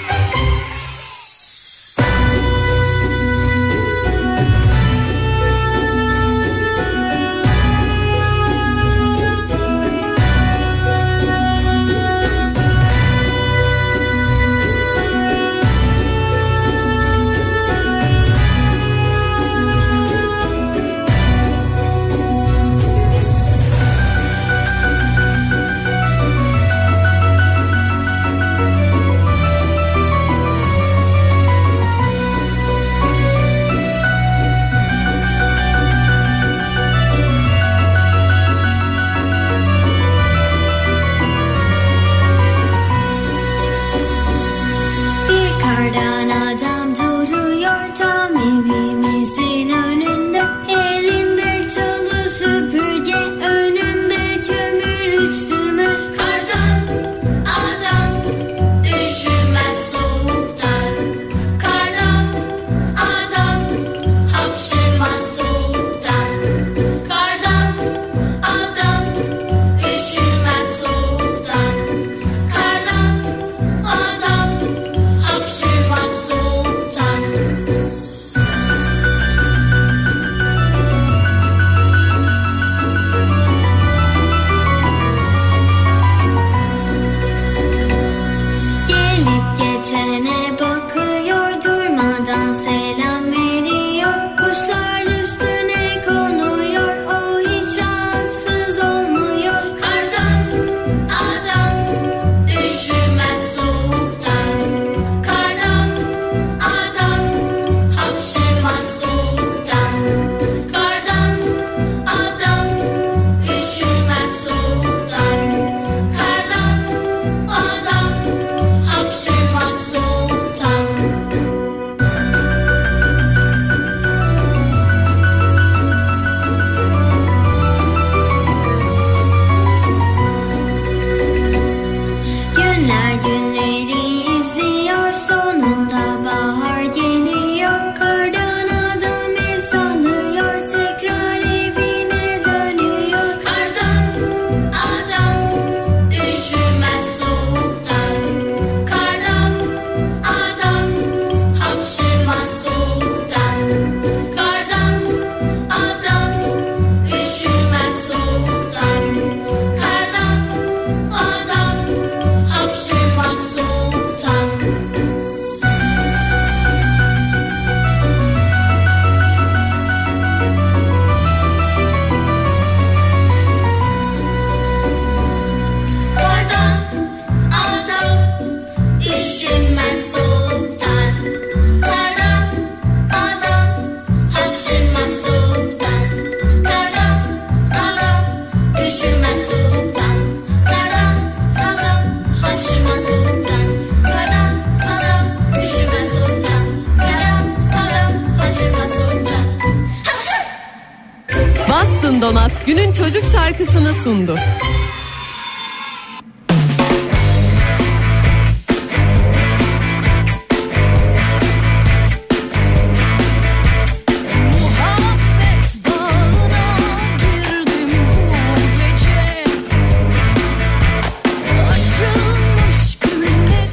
Sundu.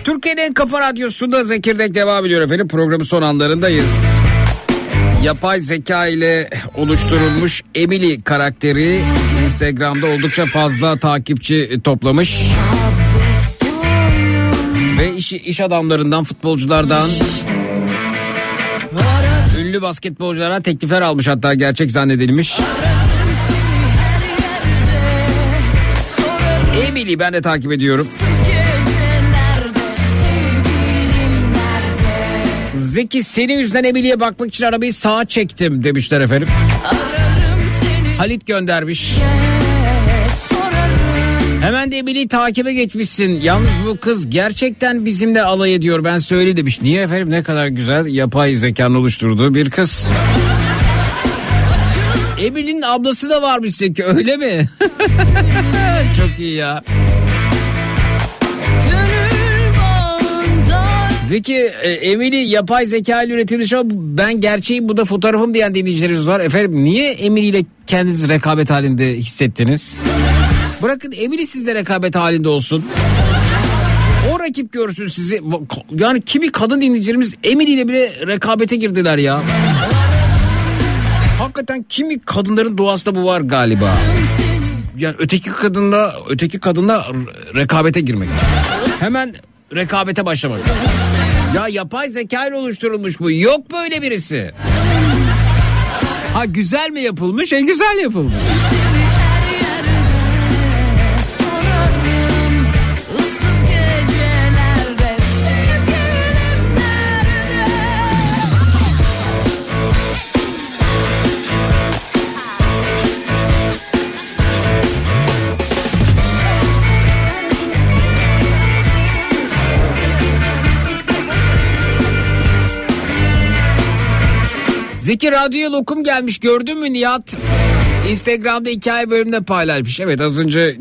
Türkiye'nin Kafa Radyosu'nda Zekirdek devam ediyor efendim. Programın son anlarındayız. Yapay zeka ile oluşturulmuş Emily karakteri Instagram'da oldukça fazla takipçi toplamış. Ve iş, iş adamlarından, futbolculardan, ünlü basketbolculara teklifler almış hatta gerçek zannedilmiş. Emily ben de takip ediyorum. Zeki senin yüzünden Emily'ye bakmak için arabayı sağa çektim demişler efendim. Halit göndermiş. sorarım Hemen de Emily'yi takibe geçmişsin. Yalnız bu kız gerçekten bizimle alay ediyor ben söyle demiş. Niye efendim ne kadar güzel yapay zekanın oluşturduğu bir kız. Emily'nin ablası da varmış Zeki öyle mi? Çok iyi ya. Zeki e, yapay zeka ile üretilmiş ama ben gerçeğim bu da fotoğrafım diyen dinleyicilerimiz var. Efendim niye Emily ile kendinizi rekabet halinde hissettiniz? Bırakın Emily sizle rekabet halinde olsun. O rakip görsün sizi. Yani kimi kadın dinleyicilerimiz Emily ile bile rekabete girdiler ya. Hakikaten kimi kadınların doğasında bu var galiba. Yani öteki kadınla öteki kadınla rekabete girmek. Hemen rekabete başlamak. Ya yapay zeka ile oluşturulmuş bu. Yok böyle birisi. Ha güzel mi yapılmış? En güzel yapılmış. Zeki radyoya lokum gelmiş gördün mü Nihat? Instagram'da hikaye bölümünde paylaşmış. Evet az önce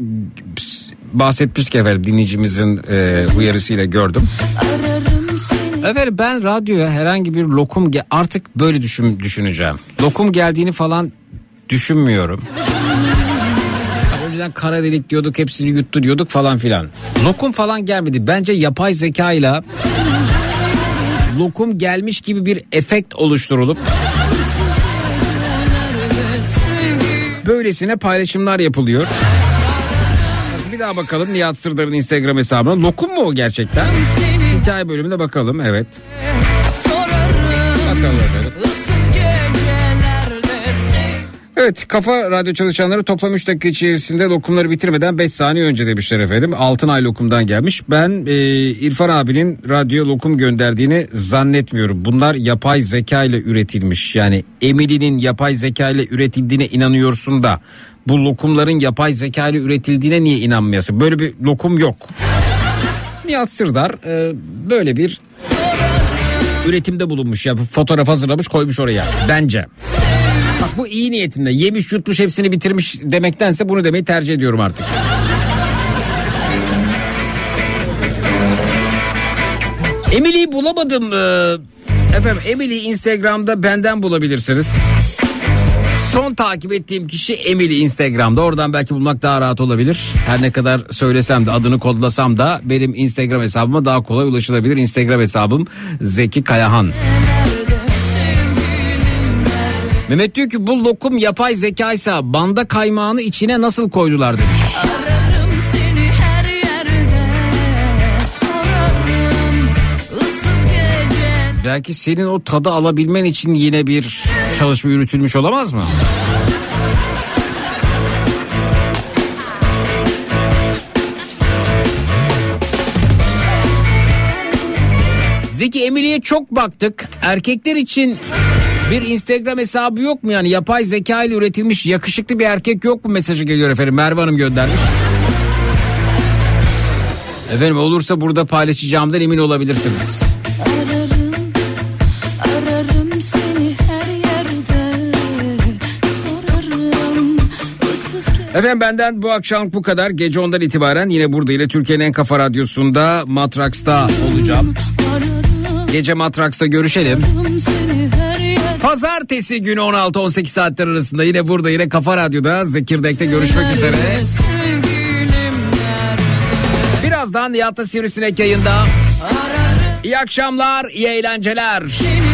bahsetmiştik efendim dinleyicimizin e, uyarısıyla gördüm. Efendim ben radyoya herhangi bir lokum ge- artık böyle düşün, düşüneceğim. Lokum geldiğini falan düşünmüyorum. Önceden kara delik diyorduk hepsini yuttu diyorduk falan filan. Lokum falan gelmedi. Bence yapay zekayla lokum gelmiş gibi bir efekt oluşturulup böylesine paylaşımlar yapılıyor. Bir daha bakalım Nihat Sırdar'ın Instagram hesabına. Lokum mu o gerçekten? Hikaye bölümünde bakalım evet. Bakalım Evet kafa radyo çalışanları toplam 3 dakika içerisinde lokumları bitirmeden 5 saniye önce demişler efendim. Altınay lokumdan gelmiş. Ben e, İrfan abinin radyo lokum gönderdiğini zannetmiyorum. Bunlar yapay zeka ile üretilmiş. Yani Emily'nin yapay zeka ile üretildiğine inanıyorsun da bu lokumların yapay zeka ile üretildiğine niye inanmayasın? Böyle bir lokum yok. Nihat Sırdar e, böyle bir üretimde bulunmuş ya fotoğraf hazırlamış koymuş oraya bence. Bu iyi niyetinde yemiş yutmuş hepsini bitirmiş demektense bunu demeyi tercih ediyorum artık. Emily'yi bulamadım. Ee, efendim Emily'yi Instagram'da benden bulabilirsiniz. Son takip ettiğim kişi Emily Instagram'da. Oradan belki bulmak daha rahat olabilir. Her ne kadar söylesem de adını kodlasam da benim Instagram hesabıma daha kolay ulaşılabilir. Instagram hesabım Zeki Kayahan. Mehmet diyor ki bu lokum yapay zekaysa banda kaymağını içine nasıl koydular demiş. Yerde Belki senin o tadı alabilmen için yine bir çalışma yürütülmüş olamaz mı? Zeki Emily'ye çok baktık. Erkekler için bir Instagram hesabı yok mu yani yapay zeka ile üretilmiş yakışıklı bir erkek yok mu mesajı geliyor efendim Merve Hanım göndermiş. Efendim olursa burada paylaşacağımdan emin olabilirsiniz. Ararım ararım seni her yerde sorarım Efendim benden bu akşam bu kadar. Gece ondan itibaren yine burada yine Türkiye'nin en kafa radyosunda Matraks'ta olacağım. Gece Matraks'ta görüşelim. Pazartesi günü 16-18 saatler arasında yine burada yine Kafa Radyo'da Zekirdek'te görüşmek üzere. Birazdan Nihat'ta Sivrisinek yayında. İyi akşamlar, iyi eğlenceler. Her